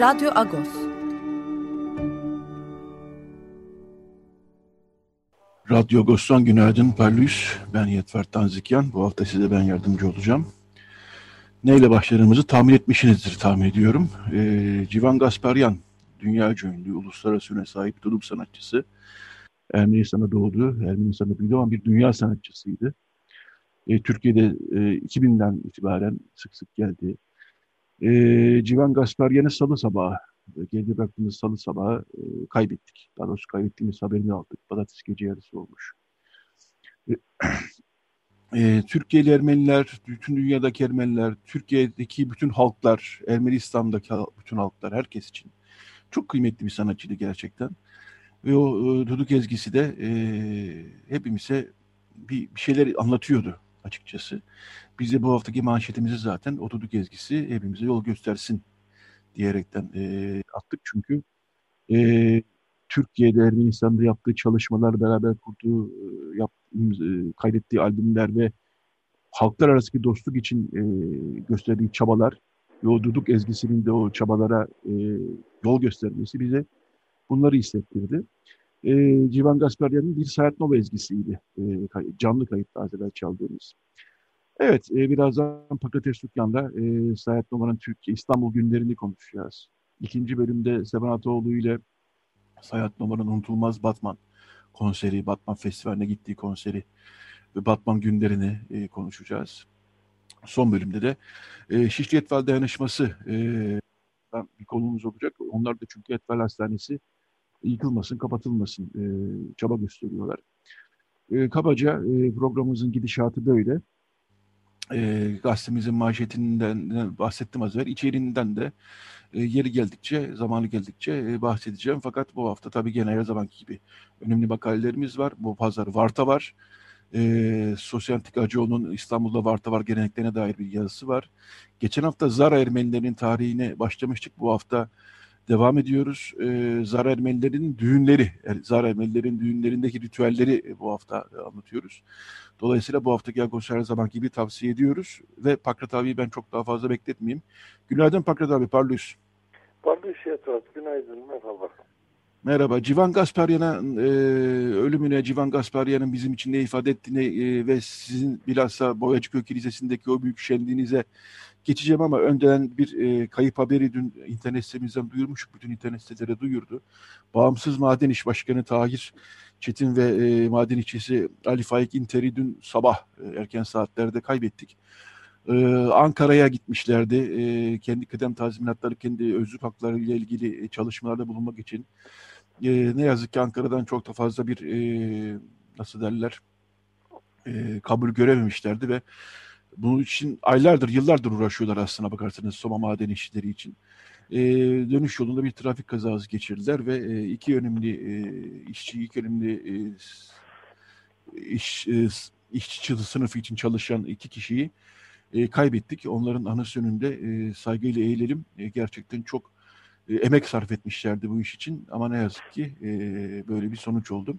Radyo Agos. Radyo Agos'tan günaydın Parlus. Ben Yetver Tanzikyan. Bu hafta size ben yardımcı olacağım. Neyle başladığımızı tahmin etmişsinizdir tahmin ediyorum. Ee, Civan Gasparyan, dünya ünlü, uluslararası öne sahip tulum sanatçısı. Ermenistan'da doğdu, Ermenistan'da büyüdü ama bir dünya sanatçısıydı. Ee, Türkiye'de e, 2000'den itibaren sık sık geldi. E, Civan Gasparyan'ı salı sabahı, geride bıraktığımız salı sabahı e, kaybettik. Daha doğrusu kaybettiğimiz haberini aldık. Pazartesi gece yarısı olmuş. E, e, Türkiye'li Ermeniler, bütün dünyadaki Ermeniler, Türkiye'deki bütün halklar, Ermenistan'daki bütün halklar, herkes için çok kıymetli bir sanatçıydı gerçekten. Ve o e, Duduk ezgisi de e, hepimize bir, bir şeyler anlatıyordu açıkçası. Biz de bu haftaki manşetimizi zaten Otoduk ezgisi hepimize yol göstersin diyerekten e, attık. Çünkü e, Türkiye'de Ermenistan'da yaptığı çalışmalar, beraber kurduğu, e, yap, e, kaydettiği albümler ve halklar arasındaki dostluk için e, gösterdiği çabalar ve ezgisinin de o çabalara e, yol göstermesi bize bunları hissettirdi. E, Civan Gasparyan'ın bir Sayat Nova ezgisiydi. E, canlı kayıtta az çaldığımız. Evet, e, birazdan Pakates Sükkan'da e, Sayat Nova'nın Türkiye İstanbul günlerini konuşacağız. İkinci bölümde Sevan Ataoğlu ile Sayat Nova'nın unutulmaz Batman konseri, Batman Festivali'ne gittiği konseri ve Batman günlerini e, konuşacağız. Son bölümde de e, Şişli Etval Dayanışması e, bir konumuz olacak. Onlar da çünkü Etval Hastanesi yıkılmasın, kapatılmasın e, çaba gösteriyorlar. E, kabaca e, programımızın gidişatı böyle. E, gazetemizin manşetinden bahsettim az evvel. İçeriğinden de e, yeri geldikçe, zamanı geldikçe e, bahsedeceğim. Fakat bu hafta tabii gene her zamanki gibi önemli makalelerimiz var. Bu pazar Varta var. E, Sosyantik Acıoğlu'nun İstanbul'da Varta var geleneklerine dair bir yazısı var. Geçen hafta Zara Ermenilerinin tarihine başlamıştık. Bu hafta devam ediyoruz. Ee, Zar Ermenilerin düğünleri, Zar Ermenilerin düğünlerindeki ritüelleri bu hafta e, anlatıyoruz. Dolayısıyla bu haftaki Agos her zaman gibi tavsiye ediyoruz. Ve Pakrat abiyi ben çok daha fazla bekletmeyeyim. Günaydın Pakrat abi, parlıyız. Parlıyız Yatrat, günaydın, merhaba. Merhaba. Civan Gasparyan'a e, ölümüne, Civan Gasparyan'ın bizim için ne ifade ettiğini e, ve sizin bilhassa Boyacıköy Lisesi'ndeki o büyük şenliğinize geçeceğim ama önden bir e, kayıp haberi dün internet sitemizden duyurmuştuk. Bütün internet siteleri duyurdu. Bağımsız Maden İş Başkanı Tahir Çetin ve e, maden işçisi Ali Faik İnter'i dün sabah e, erken saatlerde kaybettik. E, Ankara'ya gitmişlerdi. E, kendi kıdem tazminatları, kendi özlük hakları ile ilgili çalışmalarda bulunmak için. E, ne yazık ki Ankara'dan çok da fazla bir e, nasıl derler e, kabul görememişlerdi ve bunun için aylardır, yıllardır uğraşıyorlar aslına bakarsanız Soma maden işçileri için. E, dönüş yolunda bir trafik kazası geçirdiler ve e, iki önemli e, işçi, iki önemli e, iş, e, işçi sınıfı için çalışan iki kişiyi e, kaybettik. Onların anısı önünde e, saygıyla eğilelim. E, gerçekten çok e, emek sarf etmişlerdi bu iş için ama ne yazık ki e, böyle bir sonuç oldu.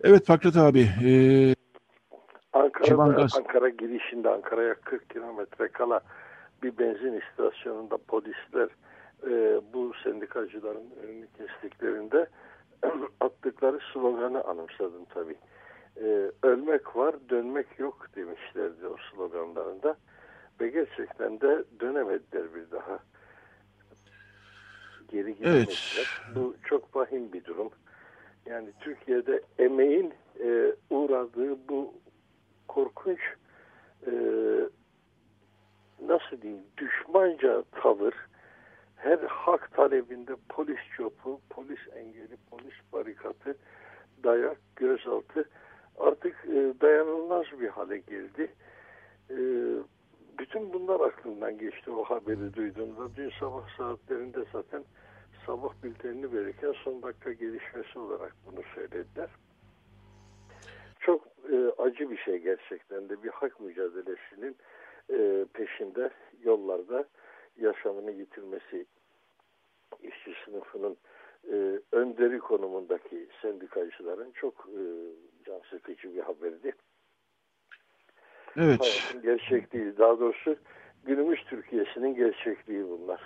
Evet Fakret abi, e, Ankara'da, Ankara girişinde Ankara'ya 40 kilometre kala bir benzin istasyonunda polisler e, bu sendikacıların önünü kestiklerinde attıkları sloganı anımsadım tabii. E, ölmek var, dönmek yok demişlerdi o sloganlarında. Ve gerçekten de dönemediler bir daha. Geri gidemediler. Evet. Bu çok vahim bir durum. Yani Türkiye'de emeğin e, uğradığı bu korkunç e, nasıl diyeyim düşmanca tavır her hak talebinde polis çopu, polis engeli, polis barikatı, dayak, gözaltı artık e, dayanılmaz bir hale geldi. E, bütün bunlar aklımdan geçti o haberi duyduğumda. Dün sabah saatlerinde zaten sabah bültenini verirken son dakika gelişmesi olarak bunu söylediler. Çok e, acı bir şey gerçekten de bir hak mücadelesinin e, peşinde yollarda yaşamını yitirmesi işçi sınıfının e, önderi konumundaki sendikacıların çok e, can sıkıcı bir haberdi. Evet. Hayatın gerçekliği daha doğrusu günümüz Türkiye'sinin gerçekliği bunlar.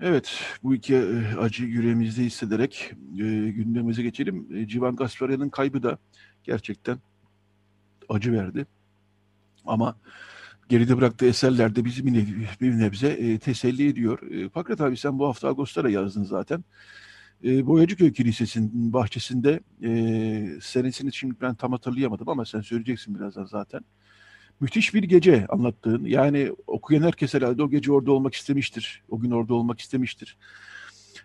Evet, bu iki e, acı yüreğimizde hissederek e, gündemimize geçelim. E, Civan Gasparyan'ın kaybı da gerçekten acı verdi. Ama geride bıraktığı eserler de bizi bir, nev, bir nebze e, teselli ediyor. E, Fakret abi sen bu hafta Ağustos'ta yazdın zaten. E, Boyacıköy Kilisesi'nin bahçesinde e, senesini şimdi ben tam hatırlayamadım ama sen söyleyeceksin birazdan zaten. Müthiş bir gece anlattığın. Yani okuyan herkes herhalde o gece orada olmak istemiştir. O gün orada olmak istemiştir.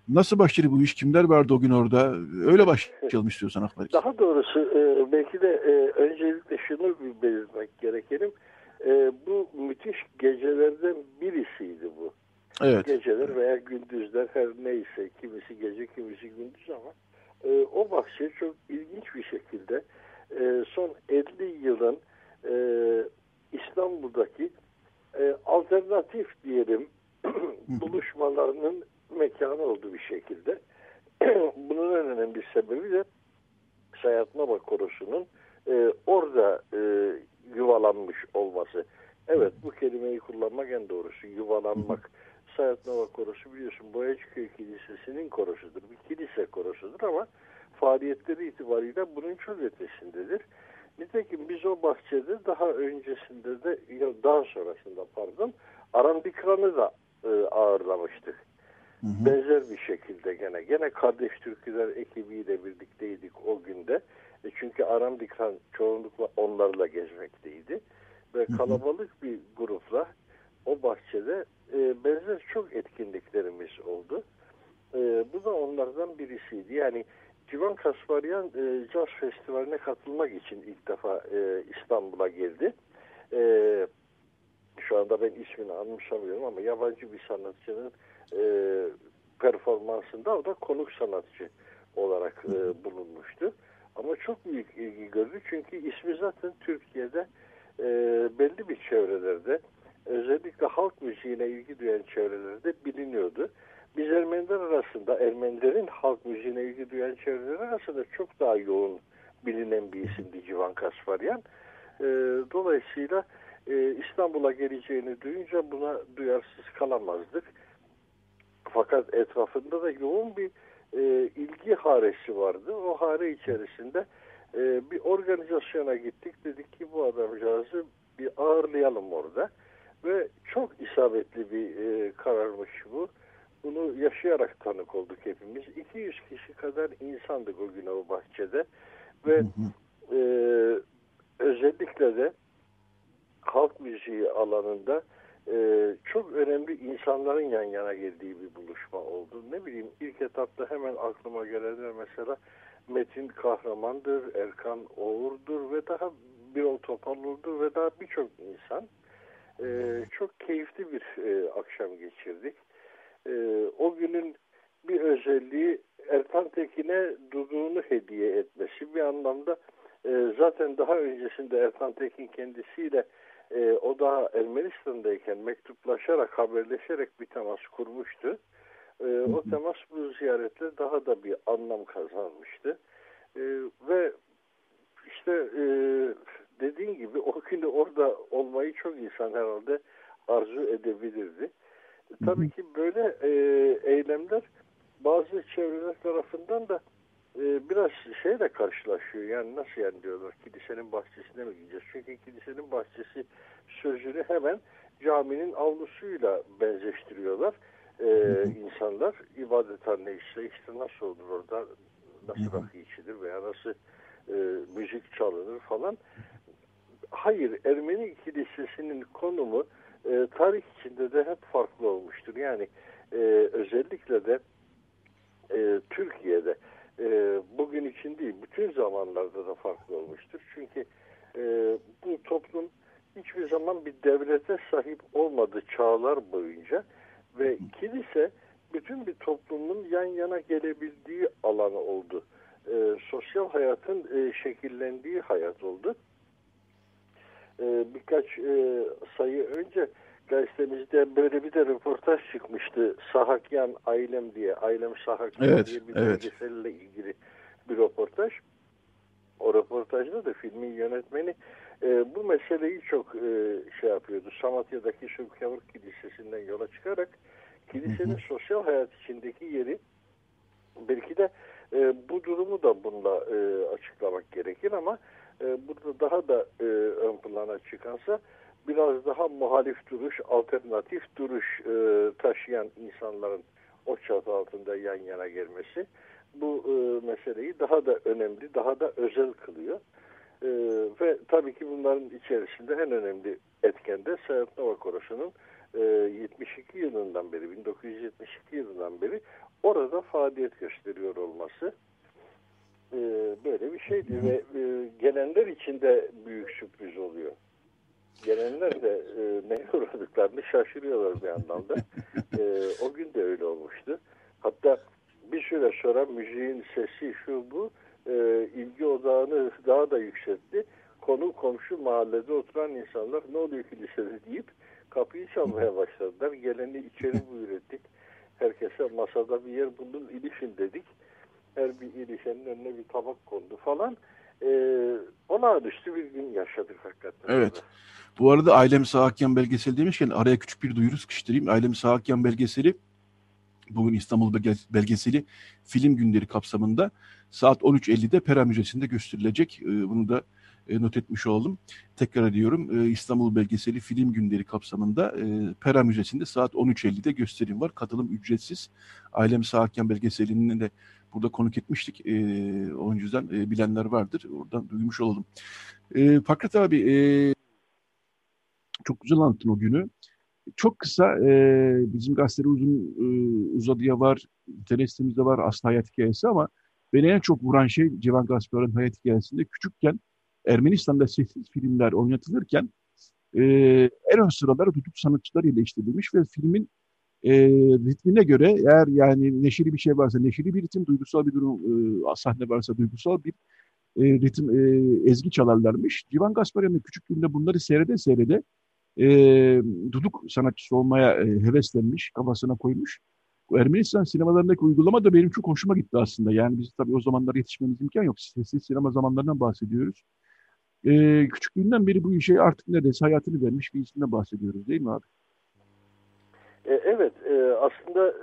Nasıl başladı bu iş? Kimler vardı o gün orada? Öyle başlayalım istiyorsan Akbar. Daha doğrusu e, belki de e, öncelikle şunu belirtmek gerekelim. E, bu müthiş gecelerden birisiydi bu. Evet. Geceler veya gündüzler her neyse kimisi gece kimisi gündüz ama o bahçe çok ilginç bir şekilde son 50 yılın İstanbul'daki e, alternatif diyelim buluşmalarının mekanı oldu bir şekilde. Bunun en önemli sebebi de Sayat Nova Korosu'nun e, orada e, yuvalanmış olması. Evet bu kelimeyi kullanmak en doğrusu yuvalanmak. Sayat Nova Korosu biliyorsun Boyacıköy Kilisesi'nin korosudur. Bir kilise korosudur ama faaliyetleri itibariyle bunun çok ötesindedir. Nitekim biz o bahçede daha öncesinde de daha sonrasında pardon Aram Dikran'ı da e, ağırlamıştık. Hı hı. Benzer bir şekilde gene. Gene Kardeş Türküler ekibiyle birlikteydik o günde. E çünkü Aram Dikran çoğunlukla onlarla gezmekteydi. Ve kalabalık bir grupla o bahçede e, benzer çok etkinliklerimiz oldu. E, bu da onlardan birisiydi. Yani Civan Kasparyan e, Jazz Festivali'ne katılmak için ilk defa e, İstanbul'a geldi. E, şu anda ben ismini anımsamıyorum ama yabancı bir sanatçının e, performansında o da konuk sanatçı olarak e, bulunmuştu. Ama çok büyük ilgi gördü çünkü ismi zaten Türkiye'de e, belli bir çevrelerde özellikle halk müziğine ilgi duyan çevrelerde biliniyordu. Biz Ermeniler arasında Ermenilerin halk müziğine ilgi duyan çevreler arasında çok daha yoğun bilinen bir isimdi Civan Kasparyan. E, dolayısıyla e, İstanbul'a geleceğini duyunca buna duyarsız kalamazdık. Fakat etrafında da yoğun bir e, ilgi haresi vardı. O hare içerisinde e, bir organizasyona gittik. Dedik ki bu adamcağızı bir ağırlayalım orada. Ve çok isabetli bir kararmış bu. Bunu yaşayarak tanık olduk hepimiz. 200 kişi kadar insandık o gün o bahçede. Ve e, özellikle de halk müziği alanında e, çok önemli insanların yan yana geldiği bir buluşma oldu. Ne bileyim ilk etapta hemen aklıma gelenler mesela Metin Kahraman'dır, Erkan Oğur'dur ve daha Birol Topalur'dur ve daha birçok insan. E, çok keyifli bir e, akşam geçirdik. E, o günün bir özelliği Ertan Tekin'e Dudu'nu hediye etmesi bir anlamda e, zaten daha öncesinde Ertan Tekin kendisiyle e, o da Ermenistan'dayken mektuplaşarak, haberleşerek bir temas kurmuştu. E, o temas bu ziyaretle daha da bir anlam kazanmıştı. E, ve işte e, dediğin gibi o günde orada olmayı çok insan herhalde arzu edebilirdi. Tabii ki böyle e, eylemler bazı çevreler tarafından da e, biraz şeyle karşılaşıyor. Yani nasıl yani diyorlar kilisenin bahçesine mi gideceğiz? Çünkü kilisenin bahçesi sözünü hemen caminin avlusuyla benzeştiriyorlar. E, insanlar ibadethane işte işte nasıl olur orada nasıl rakı içilir veya nasıl e, müzik çalınır falan. Hayır Ermeni kilisesinin konumu e, tarih içinde de hep farklı olmuştur. Yani e, özellikle de e, Türkiye'de e, bugün için değil bütün zamanlarda da farklı olmuştur. Çünkü e, bu toplum hiçbir zaman bir devlete sahip olmadı çağlar boyunca ve kilise bütün bir toplumun yan yana gelebildiği alan oldu. E, sosyal hayatın e, şekillendiği hayat oldu. E, birkaç e, sayı önce gazetemizde böyle bir de röportaj çıkmıştı. Sahakyan Ailem diye, Ailem Sahakyan evet, diye bir evet. belgeselle ilgili bir röportaj. O röportajda da filmin yönetmeni e, bu meseleyi çok e, şey yapıyordu. Samatya'daki Şükrüyavuk Kilisesi'nden yola çıkarak kilisenin sosyal hayat içindeki yeri belki de e, bu durumu da bununla e, açıklamak gerekir ama e, burada daha da e, ön plana çıkansa biraz daha muhalif duruş, alternatif duruş e, taşıyan insanların o çatı altında yan yana gelmesi bu e, meseleyi daha da önemli, daha da özel kılıyor. E, ve tabii ki bunların içerisinde en önemli etken de Sayat Nova Korosu'nun e, 72 yılından beri, 1972 yılından beri orada faaliyet gösteriyor olması e, böyle bir şeydi ve e, gelenler için de büyük sürpriz oluyor. Gelenler de e, neye uğradıklarını şaşırıyorlar bir anlamda. E, o gün de öyle olmuştu. Hatta bir süre sonra müziğin sesi şu bu e, ilgi odağını daha da yükseltti. Konu komşu mahallede oturan insanlar ne oluyor kilisede deyip kapıyı çalmaya başladılar. Geleni içeri buyur ettik. Herkese masada bir yer bulun ilişin dedik. Her bir ilişenin önüne bir tabak kondu falan. Ee, olağanüstü bir gün yaşadık hakikaten. Evet. Bu arada Ailem Sahakyan belgeseli demişken araya küçük bir duyuru sıkıştırayım. Ailem Sahakyan belgeseli bugün İstanbul belgeseli film günleri kapsamında saat 13.50'de Pera Müzesi'nde gösterilecek. Bunu da not etmiş olalım. Tekrar ediyorum İstanbul belgeseli film günleri kapsamında Pera Müzesi'nde saat 13.50'de gösterim var. Katılım ücretsiz. Ailem Sahakyan belgeselini de burada konuk etmiştik. O yüzden bilenler vardır. Oradan duymuş olalım. Fakret abi çok güzel anlattın o günü. Çok kısa e, bizim gazetede uzun e, uzadıya var, internet sitemizde var Aslı Hayat Hikayesi ama beni en çok vuran şey Civan Gaspar'ın hayat hikayesinde küçükken Ermenistan'da sessiz filmler oynatılırken e, en ön sıralara tutup sanatçılar yerleştirilmiş ve filmin e, ritmine göre eğer yani neşeli bir şey varsa neşeli bir ritim, duygusal bir durum, e, sahne varsa duygusal bir e, ritim, e, ezgi çalarlarmış. Civan Gasparyan'ın küçüklüğünde bunları seyrede seyrede e, duduk sanatçısı olmaya e, heveslenmiş, kafasına koymuş. Ermenistan sinemalarındaki uygulama da benim çok hoşuma gitti aslında. Yani biz tabii o zamanlar yetişmemiz imkan yok. Sessiz sinema zamanlarından bahsediyoruz. E, küçüklüğünden beri bu işe artık neredeyse hayatını vermiş bir isimden bahsediyoruz değil mi abi? E, evet, e, aslında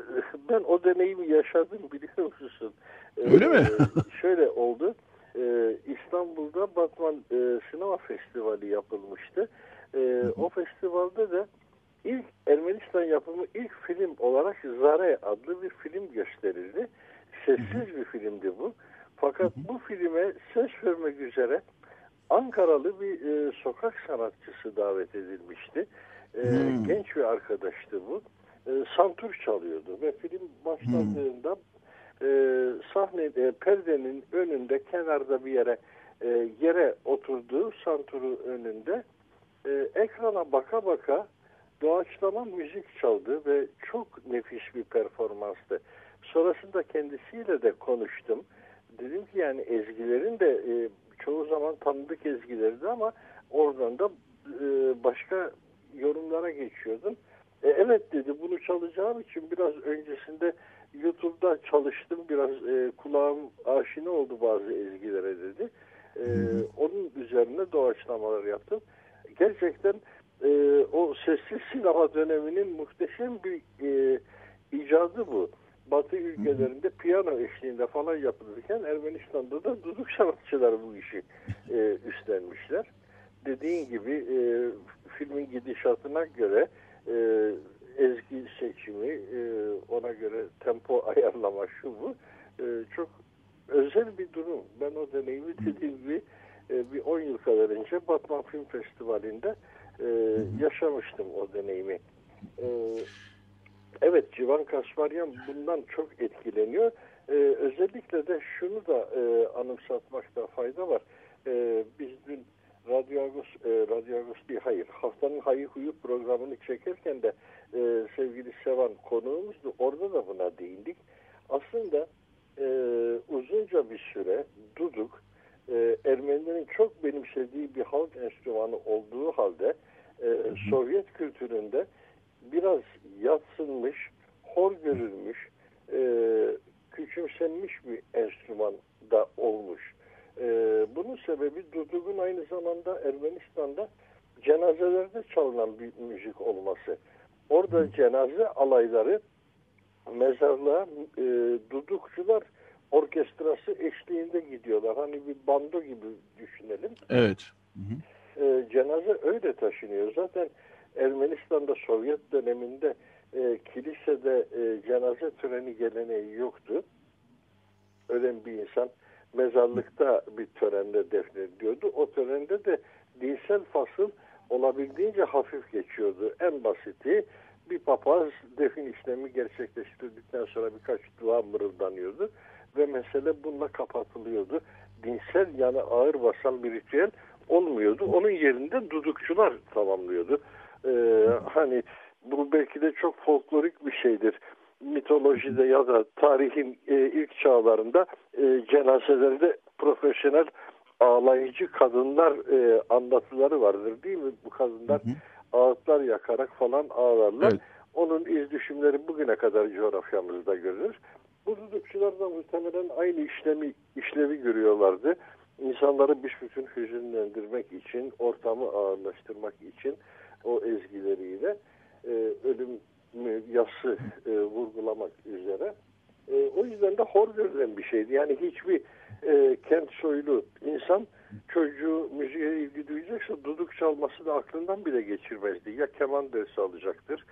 ben o deneyimi yaşadım biliyor musun? E, Öyle mi? şöyle oldu. E, İstanbul'da Batman e, Sinema Festivali yapılmıştı. E, o festivalde de ilk Ermenistan yapımı ilk film olarak Zare adlı bir film gösterildi. Sessiz bir filmdi bu. Fakat bu filme ses vermek üzere Ankaralı bir e, sokak sanatçısı davet edilmişti. E, hmm. Genç bir arkadaştı bu. E, santur çalıyordu ve film başladığında hmm. e, sahne e, perdenin önünde kenarda bir yere e, yere oturduğu santuru önünde e, ekrana baka baka doğaçlama müzik çaldı ve çok nefis bir performanstı. Sonrasında kendisiyle de konuştum. Dedim ki yani ezgilerin de e, çoğu zaman tanıdık ezgilerdi ama oradan da e, başka yorumlara geçiyordum. E, evet dedi bunu çalacağım için biraz öncesinde YouTube'da çalıştım. Biraz e, kulağım aşina oldu bazı ezgilere dedi. E, onun üzerine doğaçlamalar yaptım gerçekten e, o sessiz sinema döneminin muhteşem bir e, icadı bu. Batı ülkelerinde piyano eşliğinde falan yapılırken Ermenistan'da da duduk sanatçılar bu işi e, üstlenmişler. Dediğin gibi e, filmin gidişatına göre e, ezgi seçimi, e, ona göre tempo ayarlama şu bu e, çok özel bir durum. Ben o deneyimi dediğim gibi e, bir 10 yıl kadar önce Batman Film Festivali'nde e, yaşamıştım o deneyimi. E, evet Civan Kasparyan bundan çok etkileniyor. E, özellikle de şunu da e, anımsatmakta fayda var. E, biz dün Radyo Agos e, Radyo Agos değil, hayır. Haftanın Hayı Huyu programını çekerken de e, sevgili Sevan konuğumuzdu. Orada da buna değindik. Aslında e, uzunca bir süre duduk e, Ermenilerin çok benimsediği bir halk enstrümanı olduğu halde e, Sovyet kültüründe biraz yatsınmış, hor görülmüş, e, küçümsenmiş bir enstrüman da olmuş. E, bunun sebebi Duduk'un aynı zamanda Ermenistan'da cenazelerde çalınan bir müzik olması. Orada cenaze alayları mezarlığa e, dudukçular orkestrası eşliğinde gidiyorlar. Hani bir bando gibi düşünelim. Evet. Hı hı. E, cenaze öyle taşınıyor. Zaten Ermenistan'da Sovyet döneminde e, kilisede e, cenaze töreni geleneği yoktu. Ölen bir insan mezarlıkta bir törende defnediliyordu. O törende de dinsel fasıl olabildiğince hafif geçiyordu. En basiti bir papaz defin işlemi gerçekleştirdikten sonra birkaç dua mırıldanıyordu ve mesele bununla kapatılıyordu. Dinsel yani ağır basan bir ritüel olmuyordu. Onun yerinde dudukçular tamamlıyordu. Ee, hani bu belki de çok folklorik bir şeydir. Mitolojide ya da tarihin e, ilk çağlarında e, cenazelerde profesyonel ağlayıcı kadınlar e, anlatıları vardır değil mi? Bu kadınlar hı hı ağıtlar yakarak falan ağlarlar. Evet. Onun iz düşümleri bugüne kadar coğrafyamızda görülür. Bu dudukçular da muhtemelen aynı işlemi işlevi görüyorlardı. İnsanları büsbütün hüzünlendirmek için, ortamı ağırlaştırmak için o ezgileriyle e, ölüm yası e, vurgulamak üzere. E, o yüzden de hor görülen bir şeydi. Yani hiçbir e, kent soylu insan çocuğu müziğe ilgi duyacaksa duduk çalması da aklından bile geçirmezdi. Ya keman dersi alacaktır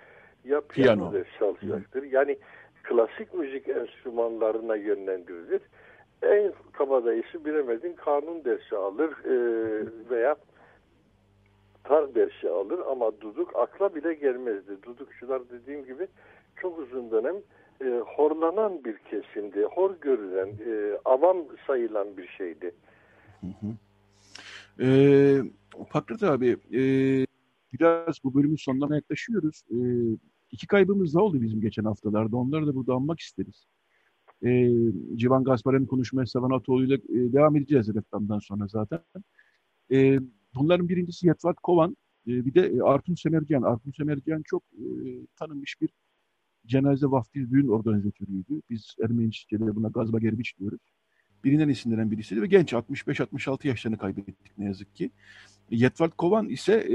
ya piyano, piyano. dersi alacaktır. Yani klasik müzik enstrümanlarına yönlendirilir. En kabadayısı bilemedin kanun dersi alır e, veya tar dersi alır ama duduk akla bile gelmezdi. Dudukçular dediğim gibi çok uzun dönem e, horlanan bir kesimdi. Hor görülen, e, avam sayılan bir şeydi. Hı. Ee, Fakret abi, e, biraz bu bölümün sonuna yaklaşıyoruz. E, iki kaybımız da oldu bizim geçen haftalarda. Onları da burada anmak isteriz. E, Civan Gaspar'ın konuşmaya Savan Atoğlu ile e, devam edeceğiz reklamdan sonra zaten. E, bunların birincisi Yetvat Kovan, e, bir de e, Artun Semercan. Artun Semercan çok e, tanınmış bir cenaze vaftiz düğün organizatörüydü. Biz Ermenice'de buna gazba gerbiç diyoruz. Birinden isimlenen birisiydi ve genç 65-66 yaşlarını kaybettik ne yazık ki. Yetvart Kovan ise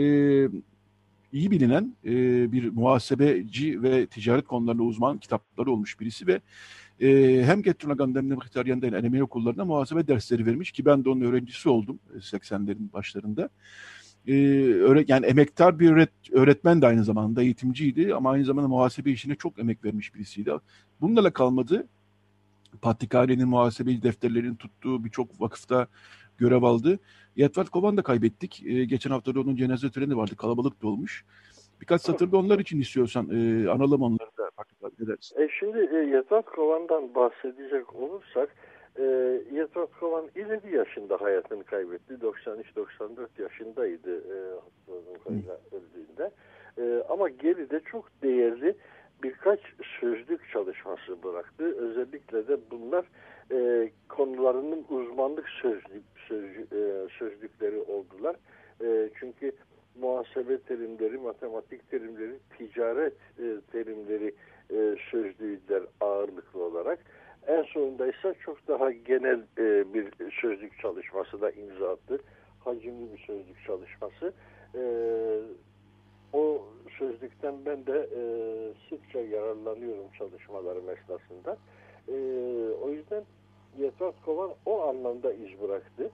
iyi bilinen e, bir muhasebeci ve ticaret konularında uzman kitapları olmuş birisi ve e, hem Getrunagan hem de Mıhtaryan'da Ermeni okullarında muhasebe dersleri vermiş ki ben de onun öğrencisi oldum 80'lerin e, başlarında e, yani emektar bir öğret öğretmen de aynı zamanda eğitimciydi ama aynı zamanda muhasebe işine çok emek vermiş birisiydi. Bunlarla kalmadı. Patrikhane'nin muhasebe defterlerinin tuttuğu birçok vakıfta görev aldı. Yetvat Kovan da kaybettik. E, geçen hafta da onun cenaze töreni vardı. Kalabalık da olmuş. Birkaç satırda onlar için istiyorsan e, analım onları da. Ne dersin? E şimdi e, Yetvat Kovan'dan bahsedecek olursak e, Yetvat Kovan ileri yaşında hayatını kaybetti. 93-94 yaşındaydı e, öldüğünde. E, ama geride çok değerli birkaç sözlük çalışması bıraktı. Özellikle de bunlar e, konularının uzmanlık sözlük, sözlük e, sözlükleri oldular. E, çünkü muhasebe terimleri, matematik terimleri, ticaret e, terimleri e, sözlüğüler ağırlıklı olarak. En sonunda ise çok daha genel e, bir sözlük çalışması da imza attı. Hacimli bir sözlük çalışması. E, o sözlükten ben de e, sıkça yararlanıyorum çalışmalarım esnasında. E, o yüzden Yetvat Kovan o anlamda iz bıraktı.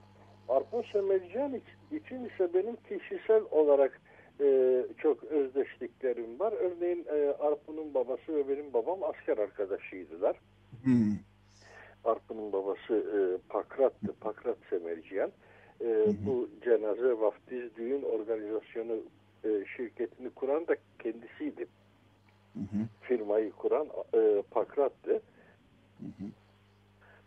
Arpun Semercan için ise benim kişisel olarak e, çok özdeşliklerim var. Örneğin e, Arpun'un babası ve benim babam asker arkadaşıydılar. Hmm. Arpun'un babası e, Pakrat'tı. Pakrat Semerciyan. E, hmm. Bu cenaze vaftiz düğün organizasyonu e, şirketini kuran da kendisiydi. Hı hı. Firmayı kuran e, Pakrat'tı. Hı hı.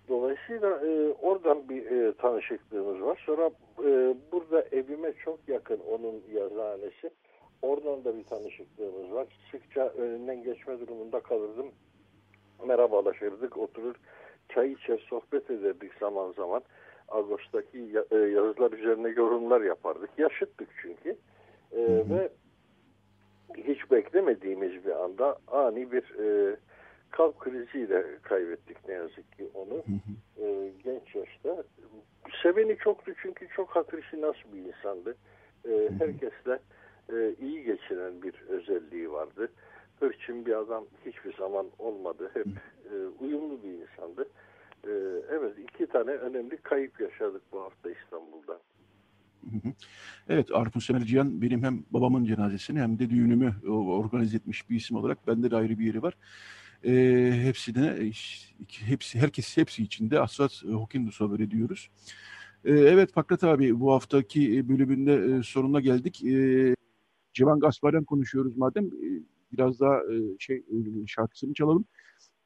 Dolayısıyla e, oradan bir e, tanışıklığımız var. Sonra e, burada evime çok yakın onun yazıhanesi. Oradan da bir tanışıklığımız var. Sıkça önünden geçme durumunda kalırdım. Merhabalaşırdık, oturur çay içer, sohbet ederdik zaman zaman. Ağustos'taki e, yazılar üzerine yorumlar yapardık. Yaşıttık çünkü. E, ve hiç beklemediğimiz bir anda ani bir e, kalp kriziyle kaybettik ne yazık ki onu. E, genç yaşta. Seveni çoktu çünkü çok hatırışı nasıl bir insandı. E, herkesle e, iyi geçiren bir özelliği vardı. Hırçın bir adam hiçbir zaman olmadı. Hep e, uyumlu bir insandı. E, evet iki tane önemli kayıp yaşadık bu hafta İstanbul'da. Evet Arpun Semerciyan benim hem babamın cenazesini hem de düğünümü organize etmiş bir isim olarak bende de ayrı bir yeri var. E, hepsine hepsi herkes hepsi içinde Asrat Hokindus'a böyle diyoruz. E, evet Fakret abi bu haftaki bölümünde e, sonuna geldik. E, Civan Gasparyan konuşuyoruz madem. E, biraz daha e, şey e, şarkısını çalalım.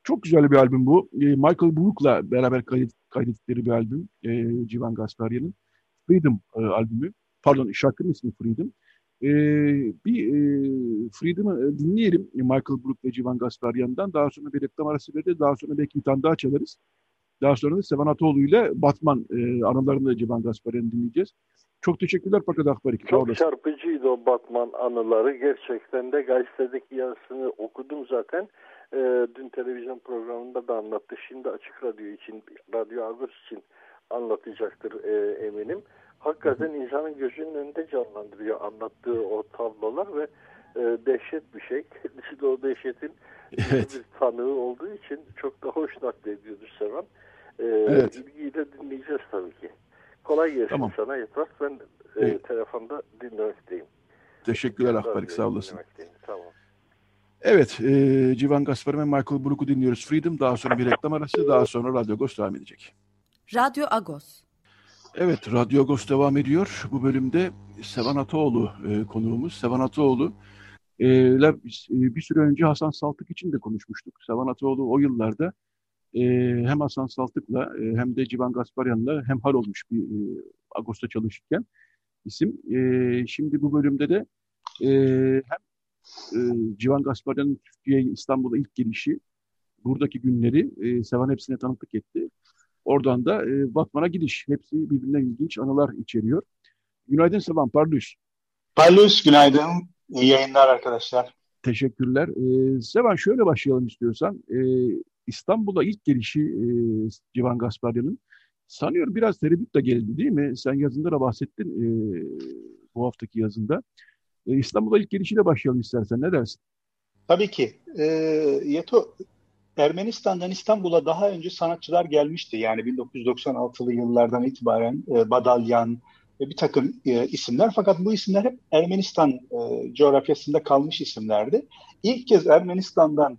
Çok güzel bir albüm bu. E, Michael Brook'la beraber kaydet, kaydettikleri bir albüm. E, Civan Gasparyan'ın. Freedom e, albümü. Pardon şarkının ismi Freedom. E, bir e, Freedom'ı dinleyelim Michael Brook ve Civan Gasparyan'dan. Daha sonra bir reklam arası verdi. Daha sonra belki bir tane daha çalarız. Daha sonra da Sevan Atoğlu ile Batman e, anılarında Civan Gasparyan'ı dinleyeceğiz. Çok teşekkürler Fakat Akbarik. Çok çarpıcıydı o Batman anıları. Gerçekten de gazetedeki yazısını okudum zaten. E, dün televizyon programında da anlattı. Şimdi Açık Radyo için, Radyo Agos için anlatacaktır e, eminim. Hakikaten insanın gözünün önünde canlandırıyor anlattığı o tablolar ve e, dehşet bir şey. Kendisi de o dehşetin evet. bir tanığı olduğu için çok da hoş naklediyordu Sevan. E, evet. İlgiyle dinleyeceğiz tabii ki. Kolay gelsin tamam. sana Yetras. Ben e, telefonda dinlemekteyim. Teşekkürler Akbarik sağ olasın. Tamam. Evet, e, Civan Gaspar ve Michael Brook'u dinliyoruz. Freedom, daha sonra bir reklam arası, daha sonra Radyo Agos devam edecek. Radyo Agos. Evet, Radyo Agos devam ediyor. Bu bölümde Sevan Ataoğlu e, konuğumuz. Sevan Ataoğlu e, e, bir süre önce Hasan Saltık için de konuşmuştuk. Sevan Ataoğlu o yıllarda e, hem Hasan Saltık'la e, hem de Civan Gasparyan'la hem hal olmuş bir e, Agos'ta çalışırken isim. E, şimdi bu bölümde de e, hem e, Civan Gasparyan'ın Türkiye'ye İstanbul'a ilk gelişi, buradaki günleri e, Sevan hepsine tanıklık etti. Oradan da e, Batman'a gidiş. Hepsi birbirinden ilginç anılar içeriyor. Günaydın Sevan, Parlus. Parlus, günaydın. İyi yayınlar arkadaşlar. Teşekkürler. Ee, Sevan şöyle başlayalım istiyorsan. Ee, İstanbul'a ilk gelişi e, Civan Gasparyan'ın sanıyorum biraz tereddütle geldi değil mi? Sen yazında da bahsettin e, bu haftaki yazında. E, İstanbul'a ilk gelişiyle başlayalım istersen. Ne dersin? Tabii ki. E, Yeto, Ermenistan'dan İstanbul'a daha önce sanatçılar gelmişti. Yani 1996'lı yıllardan itibaren e, Badalyan ve bir takım e, isimler. Fakat bu isimler hep Ermenistan e, coğrafyasında kalmış isimlerdi. İlk kez Ermenistan'dan